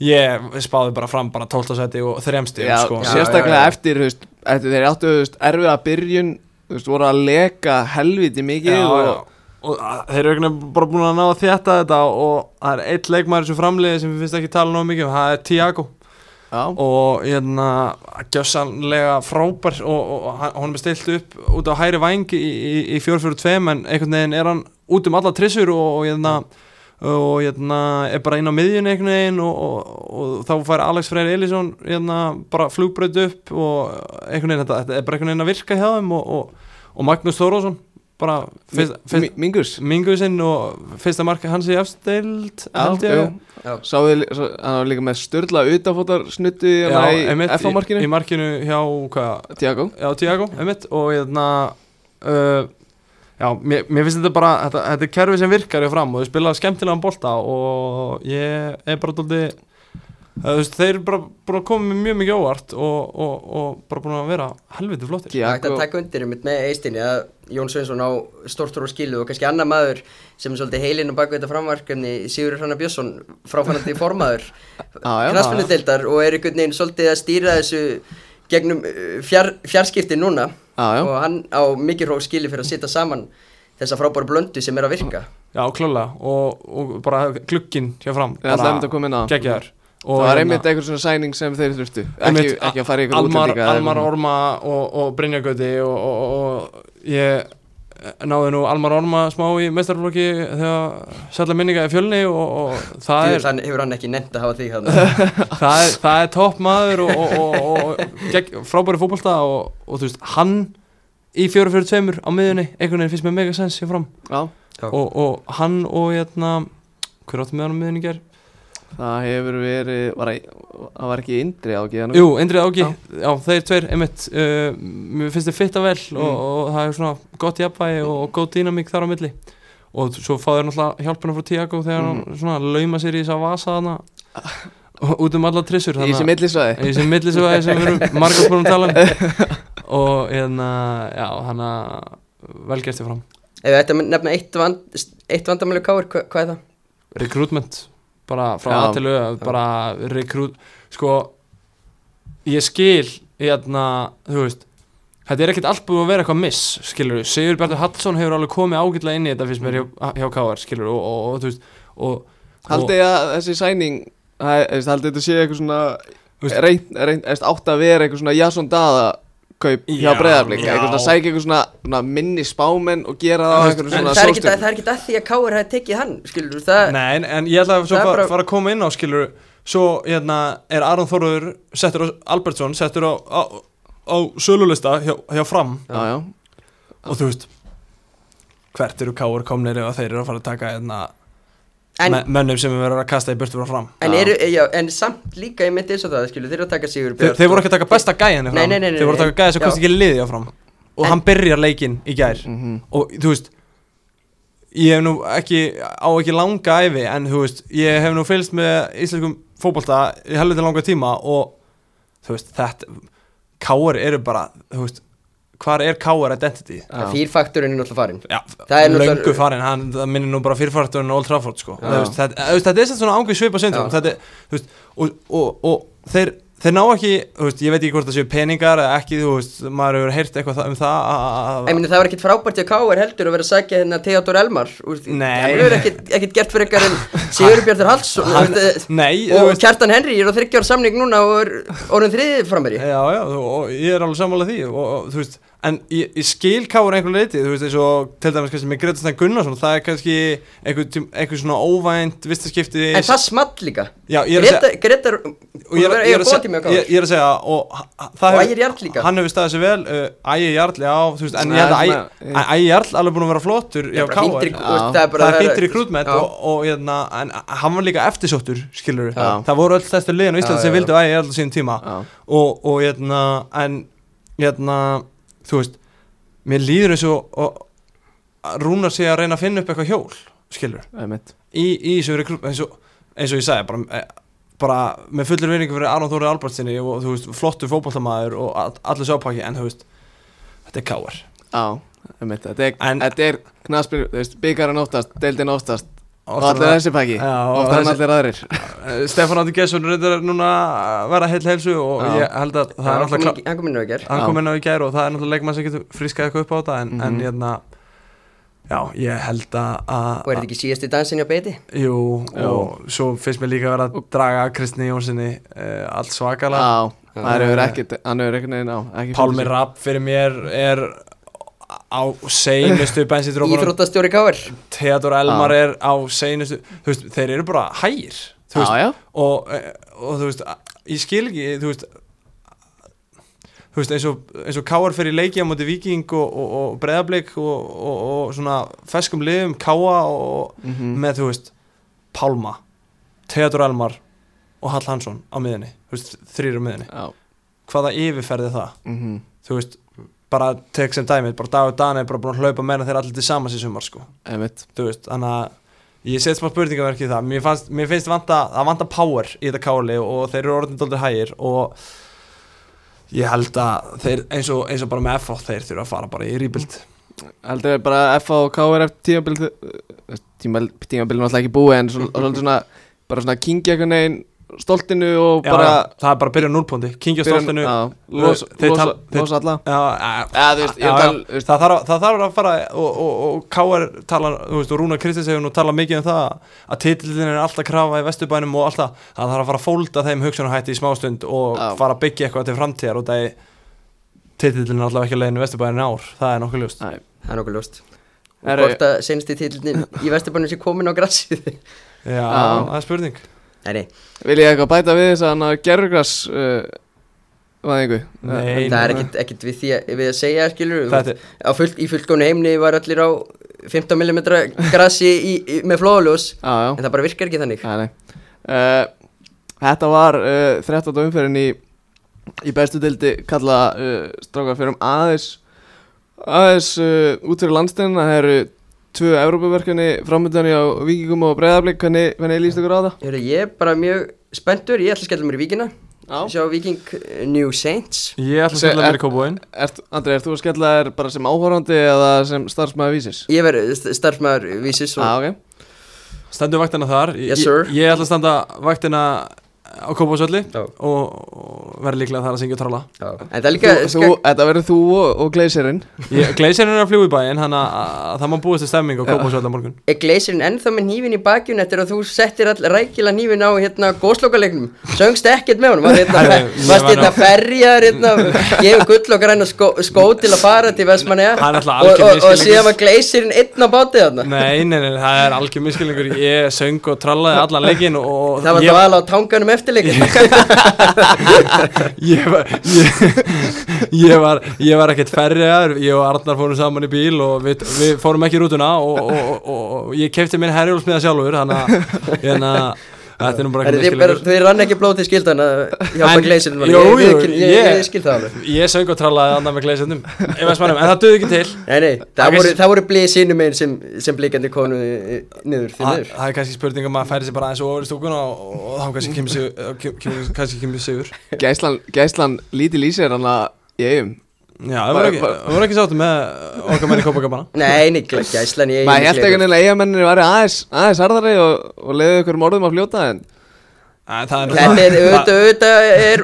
ég spáði bara fram bara 12. seti og þremsti, Já, sko. sérstaklega já, já. eftir, eftir þeir áttu veist, erfiða byrjun þú veist, voru að leka helviti mikið já, og, já. Og að- þeir eru veginn bara búin að ná að þétta þetta og það er eitt leikmaður sem framliði sem við finnst ekki tala náðu mikið um, það er Tiago já, og hérna gjössanlega frábær og, og hann- honum er stilt upp út á hæri vangi í, í, í 4-4-2 en einhvern veginn er hann út um alla trissur og, og hérna og hérna er bara inn á miðjun einhvern veginn og, og, og þá fær Alex Freyr Elísson hérna bara flugbraut upp og einhvern veginn þetta, þetta er bara einhvern veginn að virka hjá þeim og, og, og Magnús Þórósson bara fyrst, fyrst, Mi- Mingus. Mingusinn og fyrsta marka hans í afstild ég. Sáðu, svo- hann var líka með störla utanfótar snuttu Já, í einmitt, í, í markinu hjá hvað, Tiago já, Tiago, einmitt og hérna uh, já, mér, mér finnst þetta bara þetta, þetta er kerfi sem virkar hjá fram og þau spila skemmtilegan bolta og ég er bara dóldi þú veist, þeir eru bara búin að koma með mjög mikið óvart og, og, og bara búin að vera helviti flottir. Það ætti að taka undir einmitt með eistinni að Jón Sveinsson á stórtur og skilu og kannski annar maður sem er svolítið heilinn og bakveit að framvarkefni Sigur Hrannar Björnsson fráfannandi formaður Já, já. knastmyndudeildar og er einhvern veginn svolítið að stýra þessu gegnum uh, fjár, fjarskipti núna. Já, já. og hann á mikið hrók skili fyrir að setja saman þessa frábæru blöndu sem er að virka. Já, klálega og, og bara glukkin hjá fram. Ég ætlaði einmitt að koma inn á geggjaður Það var einmitt einhver svona sæning sem þeir þurftu. Ekki, ekki að fara í Almar, útlendinga Almar. Orma og, og Brynjagöti og, og, og ég náði nú Almar Orma smá í mestarflokki þegar sætla minninga í fjölni og, og það, Því er, þannig hefur hann ekki nefnt að hafa þig hann það, er, það er topp maður og, og, og, og frábæri fótbolta og, og þú veist, hann í 4-4-2 á miðunni, einhvern veginn finnst mér mega sens hjá fram. Og, og hann og hérna hver áttu með hann á miðunni í ger? Það hefur verið var, það var ekki indri á geðanum Jú, Indrið Ági, Já. já. þeir tveir, einmitt uh, Mér finnst þeir fitta vel Mm. og, og það er svona gott jafnvægi og, og góð dýnamík þar á milli og svo fá þeir náttúrulega hjálpuna frá Tiago þegar Mm. hann svona lauma sér í þess að vasa þarna og út um alla trissur Í þessi millisvæði í þessi millisvæði sem við erum margast búin að tala um og hérna, já, hann að velgerti fram Ef að nefna eitt, vand, eitt vandamælu káir, hva, hvað er það? recruitment bara frá Já. A til Ö bara recruit sko ég skil hérna þú veist þetta er ekkert allt búið að vera eitthvað miss skilur við, Sigur Bjartur Hallsson hefur alveg komið ágætlega inn í þetta finnst mér hjá, hjá KR skilur við og, og, og þú veist og, Haldið þið að þessi sæning þú Haldið þetta sé eitthvað svona Þú reynd, átt að vera eitthvað svona Jason Dada kaup hjá Já, breyðarblik já. eitthvað svona sækja eitthvað svona, svona minni spámenn og gera það á eitthvað svona það er ekki sólstjörnum. það er ekki að því að káir hafi tekið hann, skilur það Nei, en, en ég ætla að fara, bara- fara að koma inn á skilur svo hérna er Aron Þorður settur á Albertsson settur á, á, á sölulista hjá, hjá fram Já, já, og þú veist hvert eru KR komnir ef þeir eru að fara að taka hérna En, mönnum sem við verðum að kasta í burtu frá fram. En, eru, já, en samt líka ég myndi eins og það, skilur, þeir eru að taka Sigur Þeir, þeir voru ekki að taka besta í fram Nei, nei, nei, Þeir voru að taka gæja sem kosti ekki liði á fram. Og En- hann byrjar leikinn í gær. Mhm. Og þú veist Ég hef nú ekki á ekki langa æfi En þú veist, ég hef nú fylgst með íslenskum fótbolta í helviti langa tíma Og þú veist, þetta Káar eru bara, þú veist Hvar er Káar identity? Já. Fýrfakturinn er náttúrulega farin Já, Það er náttúrulega- löngu farin, hann, það minnir nú bara fyrirfarturinn Old Trafford sko Já. Þú veist, þetta, þú veist, þetta er svona ángið svipa syndrom Já. þetta, er, þú veist, og, og, og þeir, þeir ná ekki, veist, ég veit ekki hvort það séu peningar eða ekki, þú veist, maður hefur heyrt eitthvað um það að- að- meina það var ekkit frábært hjá káir heldur að vera að sækja hérna Theodor Elmar úr, Nei. Það hefur ekkit, gert fyrir ykkar en Sigur Bjartur Hallsson Hann- veist, Nei, og veist Kjartan Henry er á 30 ára samning núna og er orðin þriðið frammeiri Já, já, og ég er alveg sammála því og, og þú veist, en ég, ég skil káur einhver leiti þú veist eins og til dæmis kannski með Greta Stein Gunnarsson það er kannski einhver, tím- einhver svona óvænt vistaskipti. En það small líka. Já, ég segja Gretar og ég er, ég, að góða tími á segja, ég, ég er að segja og, Og Ægir Jarl líka. hann hefur staðið sér vel uh, Ægir Jarl, já, þú veist en Nei, ég held að Ægir- Jarl alveg búin að vera flottur hjá káur Það er bara það er fint rekrútment Já. og, og hérna, en hann var líka eftirsóttur skilur Já. það voru öll þessu liðin á Ísland Já, sem vildu Ægir Jarl á sínum tíma. Og, og hérna en hérna þú veist mér líður eins og, Rúnar sé að reyna að finna upp eitthvað hjól skilur í, í þessu rekrút eins og, eins og ég sagði bara, eh, bara með fullir vinningu fyrir Aron Þóri Albertsinni og þú veist flottu fótboltamaður og all, allir sápaki en þú veist þetta er káar Já, einmitt Þetta er, þetta er knaspir, þú veist, byggarinn oftast, deildin oftast allir þessi pakki Já, oftar en allir aðrir Eh, Stefán Andi Gesson reyndar núna að vera heil heilsu og Já. ég held að það er inn- hann kom inn á í ger hann Já. kom inn á í gær og það er náttúrulega leikmann sem getur friskað eitthvað upp á þetta en, en Mhm. hérna já, ég held að Og er þetta ekki síðasti dansin hjá beiti? jú, Jú. og svo finnst mér líka að vera að draga Kristni Jónssoni uh, allt svakalega Já, það Já. hefur ekkert, hann hefur ekkert neginn á ekki Pálmi. Rapp fyrir mér er á seinustu bensindrópunum Íþróttastjóri káir Theodor Elmar er á seinustu veist, þeir eru bara hægir Já, já, og, eh, og þú veist ég skil ekki þú veist þú veist eins og, eins og Káar fyrir leiki á móti Viking og, og, og Breiðablik og, og, og svona feskum liðum Káa og Mhm. með þú veist Pálma, Theodor Elmar og Hall Hansson á miðinni þú veist, þrýr á miðinni já. Hvaða yfirferði það, mhm. þú veist bara tek sem dæmið, bara Dagur Dan er bara búin að hlaupa meira þeir allir til samans í sumar sko. Þú veist, þannig að ég set smá spurningaverki í það, mér, fannst, mér finnst vanta, það vanta power í þetta káli og þeir eru orðin dóldir hægir og ég held að þeir eins og, eins og bara með FH þeir þurfa að fara bara í rýbild Heldur við bara F og KR eftir tímabil tímabil, tímabil er náttúrulega ekki búið en svo- svona bara svona kingja einhvern veginn stoltinu og já, bara já, það er bara að byrja núlpóndi, kingja stoltinu já, já, los, Þeir los, tal- þeir- los alla. Það, þarf, að- fara og, og, og K.R. tala, þú veist, og Rúnar Kristins hefur nú talað mikið um það að titillin er alltaf krafa í vesturbænum og alltaf, það. Þarf að fara að fólda þeim hugsunarhætti í smástund og Já. fara að byggja eitthvað til framtíðar og það er titillin er alltaf ekki að leiðin í vesturbænin ár, það er nokkuð ljóst. Nei, Það er nokkuð ljóst. Og hvort að sensti titillin í Vesturbænum sé komin á grassið Já. það er spurning Nei, Vil ég eitthvað bæta við þess að hann að gerugras uh, vaðingu Nei, það er ekkit, ekkit við, því að, við að segja skilur er- full, Í fullgónu heimni var allir á 15 mm grassi í, í, með flóðljós Já, já. En það bara virkar ekki þannig. Nei, nei. Uh, þetta var uh, 13. umferðin í, í bestu dildi kalla uh, strákar fyrir um aðeins aðeins uh, út fyrir landstinn það eru tvö Evrópaverkefni framöndan á Víkingum og Breiðarblik hvernig, hvernig líst ykkur á það? Ég er bara mjög spenntur, ég ætla að skella mér í Víkina Já Sjá Víking eh, New Saints Ég ætla að er- mér í kópúin Ert, Andri, ert þú að skella þér bara sem áhórandi eða sem starfsmæður vísis? Ég verð starfsmæður vísis og Já, ok Stendur vaktina þar Yes. Ég ætla að standa vaktina á kópúsölli Já. og, og verði líklega þar að syngja og tralla Já. En það er líka þú, þú, Þetta verður þú og, og Gleisirinn Gleisirinn er að fljúa í bæinn hann að að það má búist til stemming á kópúsölli á morgun. Er Gleisirinn ennþá með nývin í bakjun eftir að þú settir all rækila nývin á hérna góðslokalegnum Söngst ekkert með honum? Var hérna, varst var hérna ferjar hérna Gefið gull og græna skó, skó til að fara til er alltaf og, og, og síðan var Gleisirinn einn á bátið þarna? Nei, nei, nei, það er algjör miskilningur Ég söng og trallaði allan leikinn og Það var ég, var, ég, ég var var ekkert ferriðar Ég og Arnar fórum saman í bíl og við, við fórum ekki í rútuna og, og, og, og, ég kefti minn herjólsmiða sjálfur Þannig að þetta nú bara Þið rann ekki blóð til skildan að hjálpa En- Gleisirinn jú, ég, jú, ég, ég, ég- ég skil það alveg. Ég söng og trallaði annað með gleisendum En það döði ekki til. Nei, nei, Það voru, voru blíð sínum einn sem, sem blíkandi konu eh, niður, Það er kannski spurning um að færi sér bara aðeins ofur í stúkuna og, og þá kannski kemur sig, sigur. Gæslan, gæslan lítil í sér hann að í eigum Já, það voru ekki, voru ekki sáttu með okkar menn í Kópakabana Nei, nei, gæ- gæslan ég Maður held ekki að eigamennir væri aðeins, aðeins harðari og, og leiði ykkur orðum að fljóta en Það er Þetta er auðvitað, auðvitað er,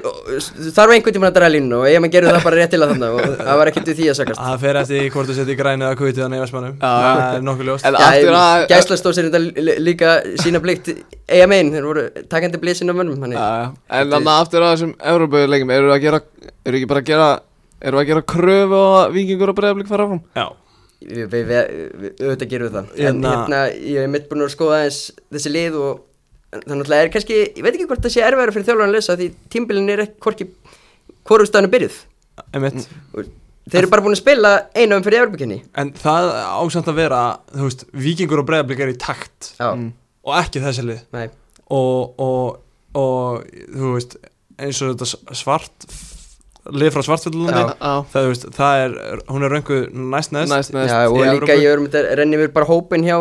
þarf einhvern tímann að draga línu og ég maður gerði það bara rétt til að þannig og það var ekkert við því að sakast Það fer eftir hvort þú setja í græni eða kvitið í Vestmannum Já. Það er nokkuð ljóst En aftur að Gæsla stóð sér þetta lí- líka sína blikt eiga megin, þeir voru takandi blíð sinna mönnum Já, þannig. já. En þannig að aftur að þessum Európa-leikum eru að gera, eru ekki bara að gera Erum við að gera kröfu á að vikingur og breyðablík fara áfram? Já, Við, við, við, auðvitað gerum við það. En Hérna- hérna, ég hef mitt búin að skoða aðeins þessi lið og þannig að er kannski, ég veit ekki hvort það sé erfæra fyrir þjálfarinn að lesa því tímbilin er ekki hvorki hvorumstæðinu byrjuð. Einmitt. Og þeir eru bara búin að spila einu um fyrir Evropakenni En það ásamt að vera, þú veist, vikingur og breyðablík er í takt. Já, Mm. og ekki þessi lið. Nei, og, og, og þú veist, eins og þetta svart lið frá. Já, það, það er, hún er rönguð næst neðst næst, næst Já, og líka Evrópu. ég erum þetta renni mér bara hópin hjá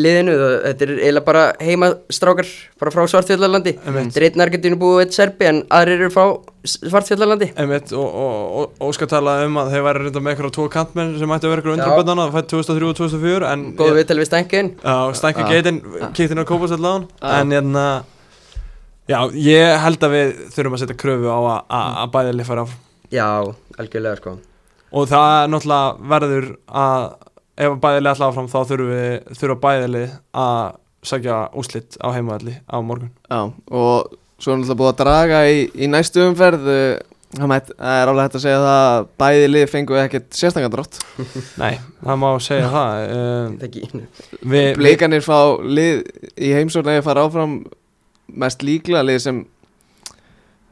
liðinu, það- þetta er eiginlega bara heimastrákar bara frá Svartfjallalandi Einmitt. þetta er einn Argentínu búið eitt Serbi en aðrir eru frá Svartfjallalandi Einmitt, og, og, og, og skal tala um að þeir væri reynda með eitthvað tvo kantmenn sem ætti að vera eitthvað Já. undraböndana fætt 2003 og 2004 en góð viðtal við stænkin Já. geitin, kíkt inn á kópasöldláðan Já. en hérna já, ég held að við þurfum að setja kröfu á að, að, að bæði lið fara áfram. Já, algjörlega sko. Og það er náttúrulega verður að ef bæði lið alltaf áfram þá þurfum við þurfa bæði lið að sækja úslitt á heimaðalli á morgun. Já, og svo er náttúrulega búið að draga í, í næstu umferð uh, Það er alveg hægt að segja það að bæði lið fengu ekkert sérstangandrátt Nei, það má segja það um, Það ekki Blikanir fá lið í heimsórn eða fara áfram mest líklega lið sem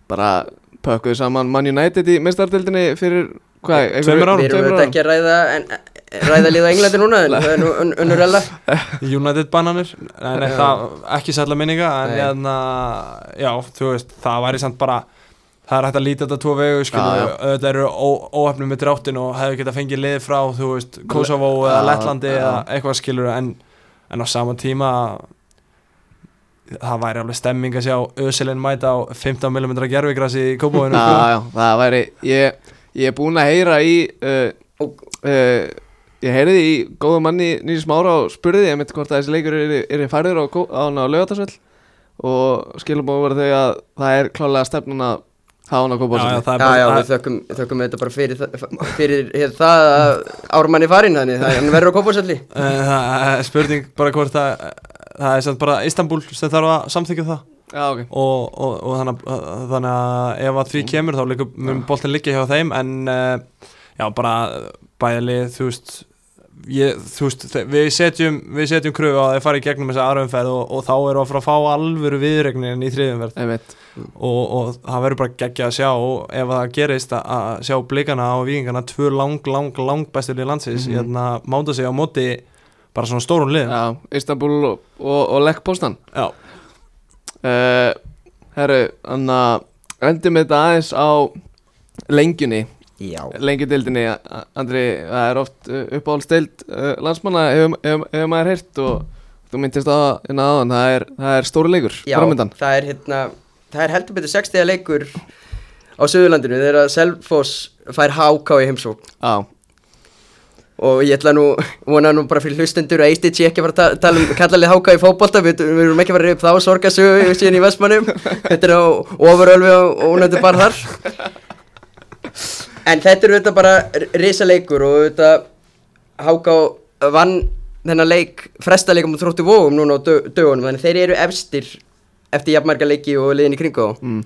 bara pökkuðu saman Man United í mistardildinni fyrir hvað, einhverju- Tveimur árum, Við erum auðvitað ekki að ræða en, ræða lið á Englandi núna en það er nú un- unnur ella. United bananir Já. það, ekki sætla minninga en Nei. hérna, já, þú veist það væri samt bara það er hægt að líta þetta tvo vegu, auðvitað eru óhefnum með dráttin og hefur getað fengið lið frá, þú veist, Kosovo eða Lettlandi eða eitthvað skilur en, en á sama tíma það væri alveg stemming að sjá Ösilin mæta á 15mm gerfigrassi í Kópavóinu Já, sko. já, það væri Ég, ég er búinn að heyra í uh, Og- uh, Ég heyriði í góðum manni Nýri Smára og spurði ég mitt hvort að þessi leikur er, er færður á, á, á lögatarsvöld og skilum búið verið þau að það er klálega stefnun að hafa hann á já, já, er Já, við þökkum, þökkum þetta bara fyrir, fyrir hér, það að ármanni farin þannig það hann verður á kópásalli Eh, það er spurning bara hvort það það er samt bara Istanbul sem þarf að samþykja það. Já, ok. Og, og, og þannig, að, þannig að ef að því kemur þá mun boltin liggja hjá þeim en uh, já bara bæðalið þú veist, ég, þú veist við setjum, við setjum kröfu að þeir fara í gegnum þessa aðraumferð og, og þá við að fara að fá alvöru viðregnin í þriðumferð Einmitt. og, og það verður bara geggja að sjá ef það gerist að, að sjá blikana og vikingana tvö lang, lang, lang bestur í landsins mm Mhm. hérna mánda sig á móti bara svona stórum liðum. Já, Istanbul og, og, og Lech Postan Já. uh, Herru, þannig að endum þetta aðeins á lengjunni. Já, lengjudildinni, Andri, það er oft uh, uppáhaldsdeild uh, landsmanna hefur hef, hef maður heyrt og þú myndist á hérna áðan, það er, það er stóri leikur já framöndan. það er hérna það er heldur betur 60 leikur á Suðurlandinu þegar Selfoss fær HK í heimsók Já, og ég ætla nú, vona nú bara fyrir hlustendur að Eistitsi ekki að fara að ta- tala um kallalið háka í fótbolta, við, við erum ekki reyða upp þá sorgasögu síðan í Vestmannum. Þetta er á ofurölfi og ónættu bara þar. En þetta er auðvitað bara risa leikur og auðvitað háka vann þennan leik fresta leikum og þróttu vógum núna á dö- dögunum. Þannig þeir eru efstir eftir jafnmarga leiki og liðin í kringu á mm.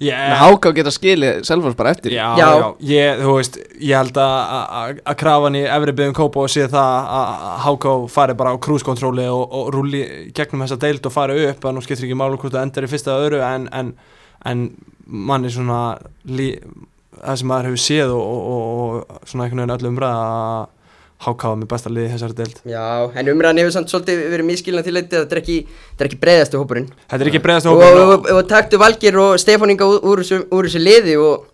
Yeah. en Háká geta skilið Selfors bara eftir Já, Já. já, ég, þú veist, ég held að- að að krafan í efri byggum kópa og sé það að HK fari bara á krúskontróli og, og rúli gegnum þessa deild og fari upp, að nú skiptir ekki málu hvort það endar í fyrsta öðru en, en, en manni svona lí, það sem maður hefur séð og, og, og, og svona einhvern veginn öllum umræða að Var með besta liði þessari deild. Já, en umræðan hefur samt svolítið verið miskilna til leiti að þetta er ekki, þetta ekki breiðastu hópurinn. Þetta er ekki breiðast og, hópur og, og, og taktu Valgir og Stefáninga úr, úr, þessu- úr þessu liði og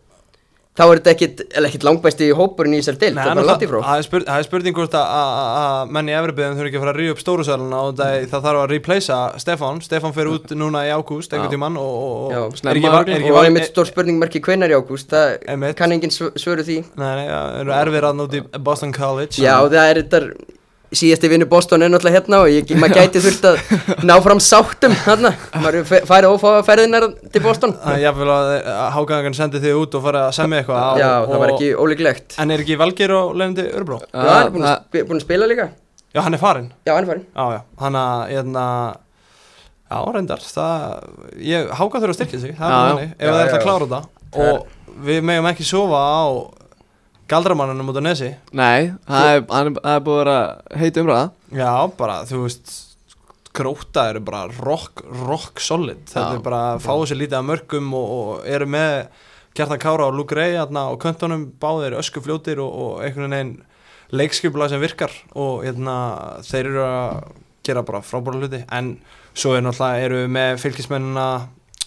þá er þetta ekkit, ekkit langbæsti hópurinn í þessari deild, Nei, það er langt í frá það er spurning, er hvort að- að að menn í Efribyðum þurfi ekki að fara að ríða upp stóru sæluna og það, það þarf að replacea Stefán. Stefán fer út núna í ágúst einhvern Já. tímann og, og, Já, er ekki, var- er ekki, og var- einmitt stór spurningmerki hvenær í ágúst, það kann enginn sv- svöru því. Það eru erfir að út í Boston College. Já, það er þetta síðasti vinnu Boston er náttúrulega hérna og ég, maður gæti þurft að ná fram sáttum hérna, maður farið ófáða ferðinar til Boston. Það er jafnvel að hágangan sendi þig út og fara að semja eitthvað. Já, og, það var ekki ólíklegt. En er ekki Valgeir og Lendi Örbró? Já, hann er búin að það- sp- búin að spila líka. Já, hann er farinn. Já, hann er farin Já, já, hann að, hérna Já, reyndar, það ég, Háka þurfa að styrkja sig, það Já, er já. þannig Ef það er já. að klára þetta. Það er- Og við megum ekki sofa á galdramannunum út á nesi? Nei, það er, hann er, það er búið að vera heit umræða. Já, bara, þú veist gróta eru bara rock, rock solid. Þetta Já. er bara að fá sér lítið af mörgum og, og eru með Kjartan Kára og Luke Ray hérna, og köntunum báðir öskufljótir og, og einhvern veginn leikskipula sem virkar og hérna, þeir eru að gera bara frábæra hluti. En svo er náttúrulega eru við með fylgismennina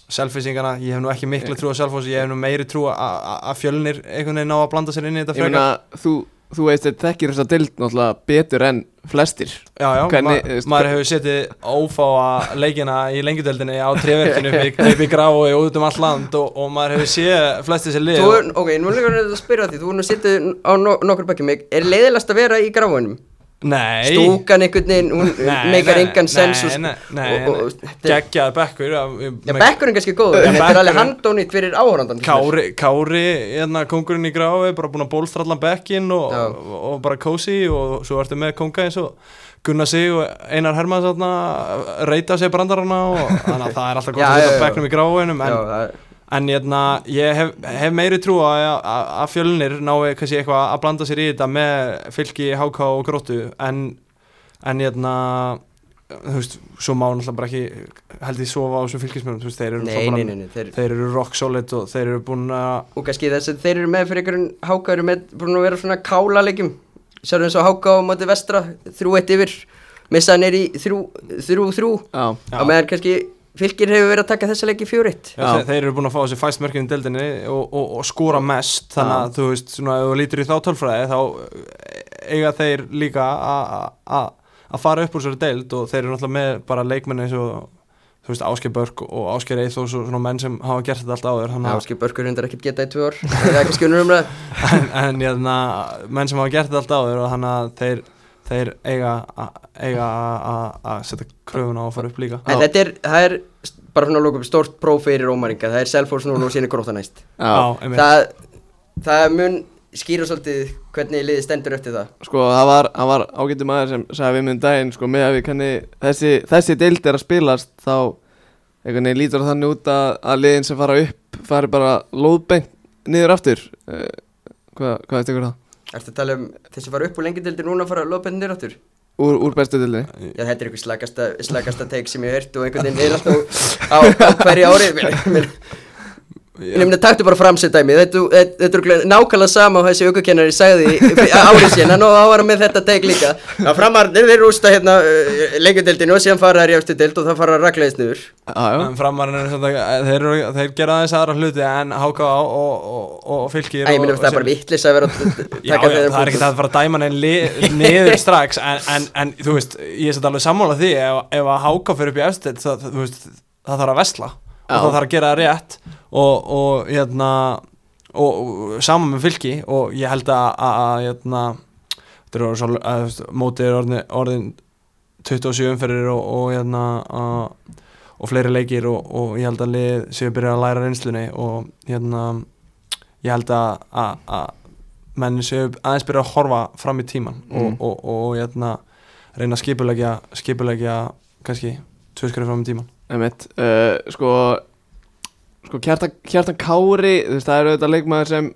selfisingana, ég hef nú ekki miklu trú á selfos, ég hef nú meiri trú að- að að fjölnir einhvern veginn ná að blanda sér inn í þetta Ég frekar. meina, þú, þú veist þetta þekkir þessa dild náttúrulega betur en flestir. Já, já, Hvernig, ma veist, maður hefur setið ófáa leikina í lengjudeldinni á tréverkinu upp í- grái og út um allt land og, og maður hefur séð flesti sér lið ok, nú er líka að spyrja því, þú er nú sittið á no nokkur bakið mig, er leiðilegast að vera í gráfunum? Nei. Stúkan einhvern veginn, hún meikar engan sens er- Geggjaði bekkur með- bekkurinn kannski góður, þetta er alveg handónýtt fyrir áhórandan Kári, Kári hérna, kongurinn í gráfi, bara búin að bólstra allan bekkin og, og, og bara kósi og svo ertu með konga eins og Gunnar Sig og Einar Hermanns þarna, reyta sér brandarana og þannig að það er alltaf gott að setja já. bekknum í gráfinum en, Já, það er En hérna, ég hef, hef meiri trú að, að, að nái kannski eitthvað að blanda sér í þetta með fylki, háká og gróttu. En, en hérna, þú veist, svo má náttúrulega bara ekki held ég sofa á þessum fylkismörnum, þú veist, þeir eru Nei, nei, nei, nei, þeir, þeir eru rock solid og þeir eru búin að og kannski þess að þeir eru með fyrir einhverjum háka eru með, búin að vera svona kála leikjum Sjáum eins og háka á móti vestra, þrjú eitt yfir, missaði neyri þrjú, þrjú, þrjú. Já, Já. á meðan kannski fylgir hefur verið að taka þessa leiki fjór eitt Já, þeir, þeir eru búin að fá þessi fæst mörkinn í deildinni og, og, og skora mest þannig að þú veist, svona ef þú lítur í þá tölfræði þá eiga þeir líka a- a- að fara upp úr þessari deild og þeir eru náttúrulega með bara leikmenni eins og þú veist, Ásker Börk og Ásker Eithós og svona menn sem hafa gert þetta allt áður þannig að- Áski Börkur hundar ekkert geta í tvö ár. Það er kannski unnur umræð en, en jæna, menn sem hafa gert þetta allt áður og þannig að þeir, þeir eiga að setja kröfuna á að fara upp líka. En þetta er, það er bara svona lókum stórt próf fyrir ómaringa. Það er Selfors núna og síni gróta næst. Það, það mun skýra svolítið hvernig liðið stendur eftir það. Sko það var, var ágættum maður sem sagði við minn daginn sko með að við kanni þessi, þessi deild er að spilast þá einhvern veginn lítur þannig út að, að liðin sem fara upp fari bara lóðbeint niður aftur. Uh, hvað, hvað er ykkur það? Ertu að tala um sem fara upp úr lengjadildi núna að fara að lopa henni nýráttur? Úr, úr bestu deildinni? Já, þetta er eitthvað slagasta, slagasta teik sem ég hef hört og einhvern veginn er alltaf á, á hverju ári Mér- mér- Ég nefndi að taktu bara framsett-dæmi Þetta, þetta, þetta er nákvæmlega sama og þessi aukakennari sagði í- árið þá var hann með þetta teik líka. Að framarnir þeir rústa hérna uh, leikjadeildinu og síðan fara þær í ástu deild og það fara Já, já, En framarinn er svona, þeir, eru, þeir gera aðeins aðra hluti en HK og, og, og, og fylgir Æ, ég minna og það er bara vittlis að vera að taka já, það er ekki það að fara að dæma neinn li- niður strax en, en, en þú veist, ég er satt alveg sammála því ef, ef að háka fyrir upp í eftir það, það, þú veist, það þarf að vesla. Og það þarf að gera það rétt og, og hérna og, og saman með fylki og ég held að, að, að hérna þetta er orðið svo, að, mótið orðin, orðin 27 umferðir og, og hérna að, og fleiri leikir og, og ég held að lið séu byrjað að læra reynslunni og hérna ég held að, að, að menn séu aðeins byrja að horfa fram í tíman Mm. og, hérna, reyna að skipulegja skipulegja kannski tvö skrif fram í tíman einmitt. Uh, Sko, sko Kjartan, Kjartan Kári, þú veist það er auðvitað leikmaður sem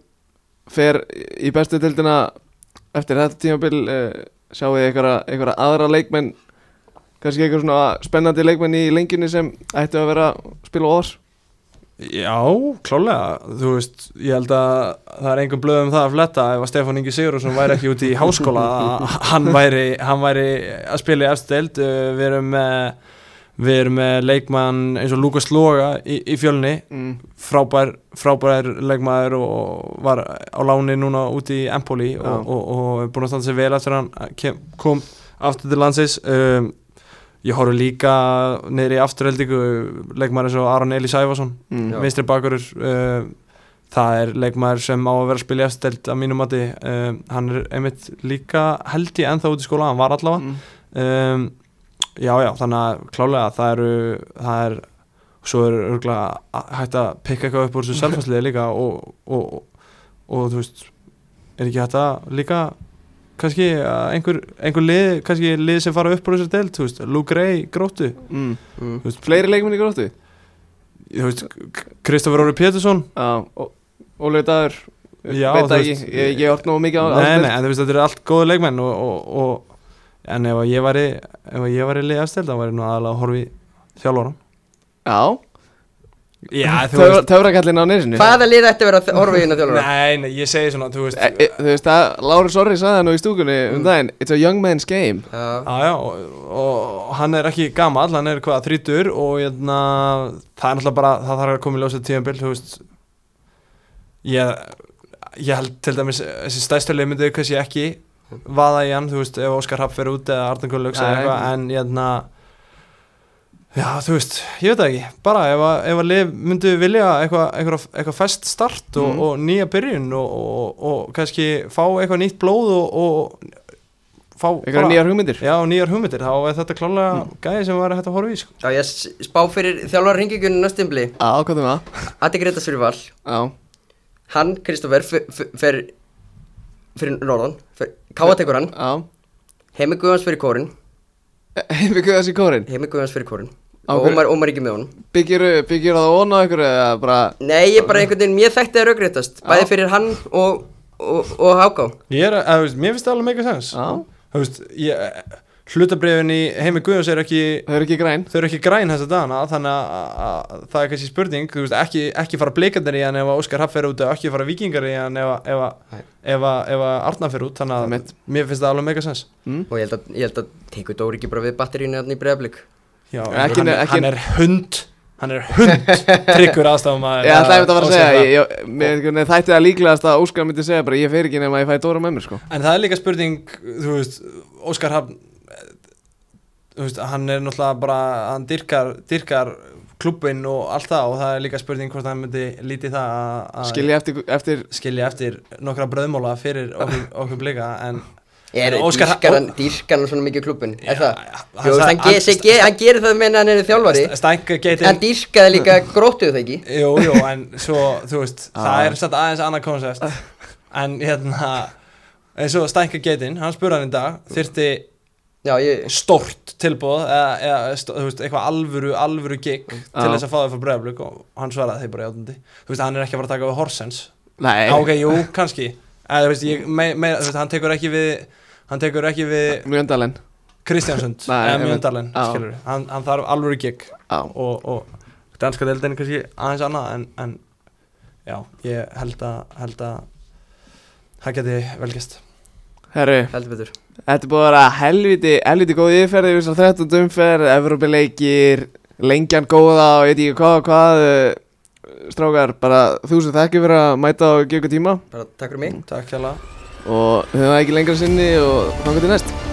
fer í bestu deildina eftir þetta tímabil. Uh, sjáu þið einhverja, aðra leikmenn kannski einhver svona spennandi leikmenn í lengjunni sem ættu að vera að spila oss Já, klálega, þú veist ég held að það er engum blöðum það að fletta ef að Stefán Ingi Sigurðarsson væri ekki út í háskóla hann væri, hann væri að spila í eftir deild. Uh, við erum með við erum með leikmann eins og Lukas Loga í, í fjölni mm. frábær, frábær leikmaður og var á láni núna út í Empoli og, Já. og, og er búin að standa sig vel eftir að hann kem, kom aftur til landsins um, ég horfði líka niður í afturheldingu leikmaður eins og Aron Eli Sæfarsson Mm. Vinstri bakurur uh, það er leikmaður sem á að vera að spila í eftirsteld að mínum mati um, hann er einmitt líka held ég ennþá út í skóla, hann var allavega Mm. Já já, þannig að klálega það eru það er, svo er örgulega hægt að pikka eitthvað upp úr þessu selfhansliði líka og, og, og, og þú veist er ekki hægt að líka kannski einhver, einhver lið kannski lið sem fara upp úr þessu deild, þú veist Luke Ray, gróttu Mm. mm. veist, Fleiri leikmenn í gróttu? þú veist Kristoffer Óri Pétursson Ólegu dagur Já, ekki, veist- ég, ég hort nú mikið á Nei, nei, en þú veist, þetta eru allt góðu leikmenn og, og, og en ef ég væri ef að ég væri liðastil, þá væri nú aðalega að horfi þjálfóran Já, Já, Töfra- töfrakallinn á nesinu. Hvaða lið ætti að vera að horfa í hérna þjálfara? Nei, nei, ég segi svona, þú veist E, e, Þú veist að Lári Sorri sagði það nú í stúkunni um daginn It's a young man's game. Já, Já, já, og, og hann er ekki gamall, hann er hvað, þrítur og hérna, það er náttúrulega bara, það þarf að koma í ljósið tíðanbill, þú veist, ég, ég held til dæmis, þessi stæðstölu myndi kannski ekki vaða í hann, þú veist, ef Óskar Rapp fer út eða Arnar Gullauks eða eitthvað, en hérna, já, þú veist, ég veit það ekki, bara ef að, ef að lið myndi vilja eitthvað, eitthvað, eitthvað fest start og, Mhm. og nýja byrjun og, og, og kannski fá eitthvað nýtt blóð og, og fá Eitthvað nýjar hugmyndir. Já, nýjar hugmyndir, þá er þetta klálega gæði sem var hægt að horfa í sko. já ég spá fyrir þjálfara ringigunni næstimbli Já, hvað er það? Atti Gretas fyrir val. Já, Hann, f- fer fyrir norðan Káa tekur hann. Já. Heimi Guðans fyrir kórin Hefur við þessi kórin Heimi Guðans fyrir kórin Og Ómar, Ómar ekki með honum. Byggir, það á ykkur eða bara Nei, ég bara einhvern veginn, mér þekkti það raugréttast Bæði fyrir hann og, og, og Háká Ég er, að, þú veist, mér finnst það alveg mega sens Já, Þú veist, ég, hlutabrifin í heimi Guðjóns er ekki þau eru ekki græn. þau eru ekki græn þessa dagana þannig að, að það er kannski spurning. Þú veist, ekki, ekki fara blikandir í hann ef að Óskar Happ fer út og ekki fara vikingar í hann ef, að- ef, að- ef, að- ef að Arnar fer út þannig að Einmitt. mér finnst það alveg mega sens. Mm? Og ég held að, ég held að tekur Dóri ekki bara við batterínu hann í bregðarblik Já, Ekki- hann, er- ekki- hann er hund. Hann er hund tryggur aðstafum að Ég ætlaði einmitt að fara að segja. Ég, ég, mér, mér þætti það líklegast að Óskar myndi segja bara ég fer ekki nema að ég fæ Dóra með mér sko. En það er líka spurning, þú veist, Óskar Hafn, veist, hann er náttúrulega bara, hann dyrkar, dyrkar klubbinn og allt það og það er líka spurning hvort hann myndi lítið það að- að Skilji eftir, eftir skilja eftir nokkra bröðmóla fyrir okkur, okkur blika en Er hann, dýrkar hann svona mikið klubbin Er það? Jú, hann hann, hann, hann gerir það meina hann er þjálfari geitin, dýrkaði líka gróttuð það ekki jú, jú, en svo, þú veist, það Ah. er satt aðeins annað koncept en hérna, eins og Stænka geitin, hann spurði hann í dag, þyrfti Já, ég stórt tilbúð eða, eða þú veist, eitthvað alvöru, alvöru gig til Já. þess að fá það fyrir bregðarblök og hann svaraði þeir bara játandi. Þú veist, hann er ekki að fara að taka við Horsens. Nei, Já, ok, jú, kannski. Eða, þú veist, ég, me, me, þú veist, hann tekur ekki við hann tekur ekki við Mjöndalen. Kristjánsund eða Já. skilur hann, hann þarf alvöru gig Já, og, og danska deildin er kannski aðeins annað en, en já, ég held að held að það geti velgist herru heldur betur. Þetta er búið að vera helviti, helviti góð yfirferði Við svo 13 umferð, Evrópileikir Lengjan góða og ég veit ekki hvað og hvað eh, Strákar, bara þú sem þekki fyrir að mæta og gefa tíma. Bara takk fyrir mig. Takk hjá Og við höfum það ekki lengra sinni og þannig til næst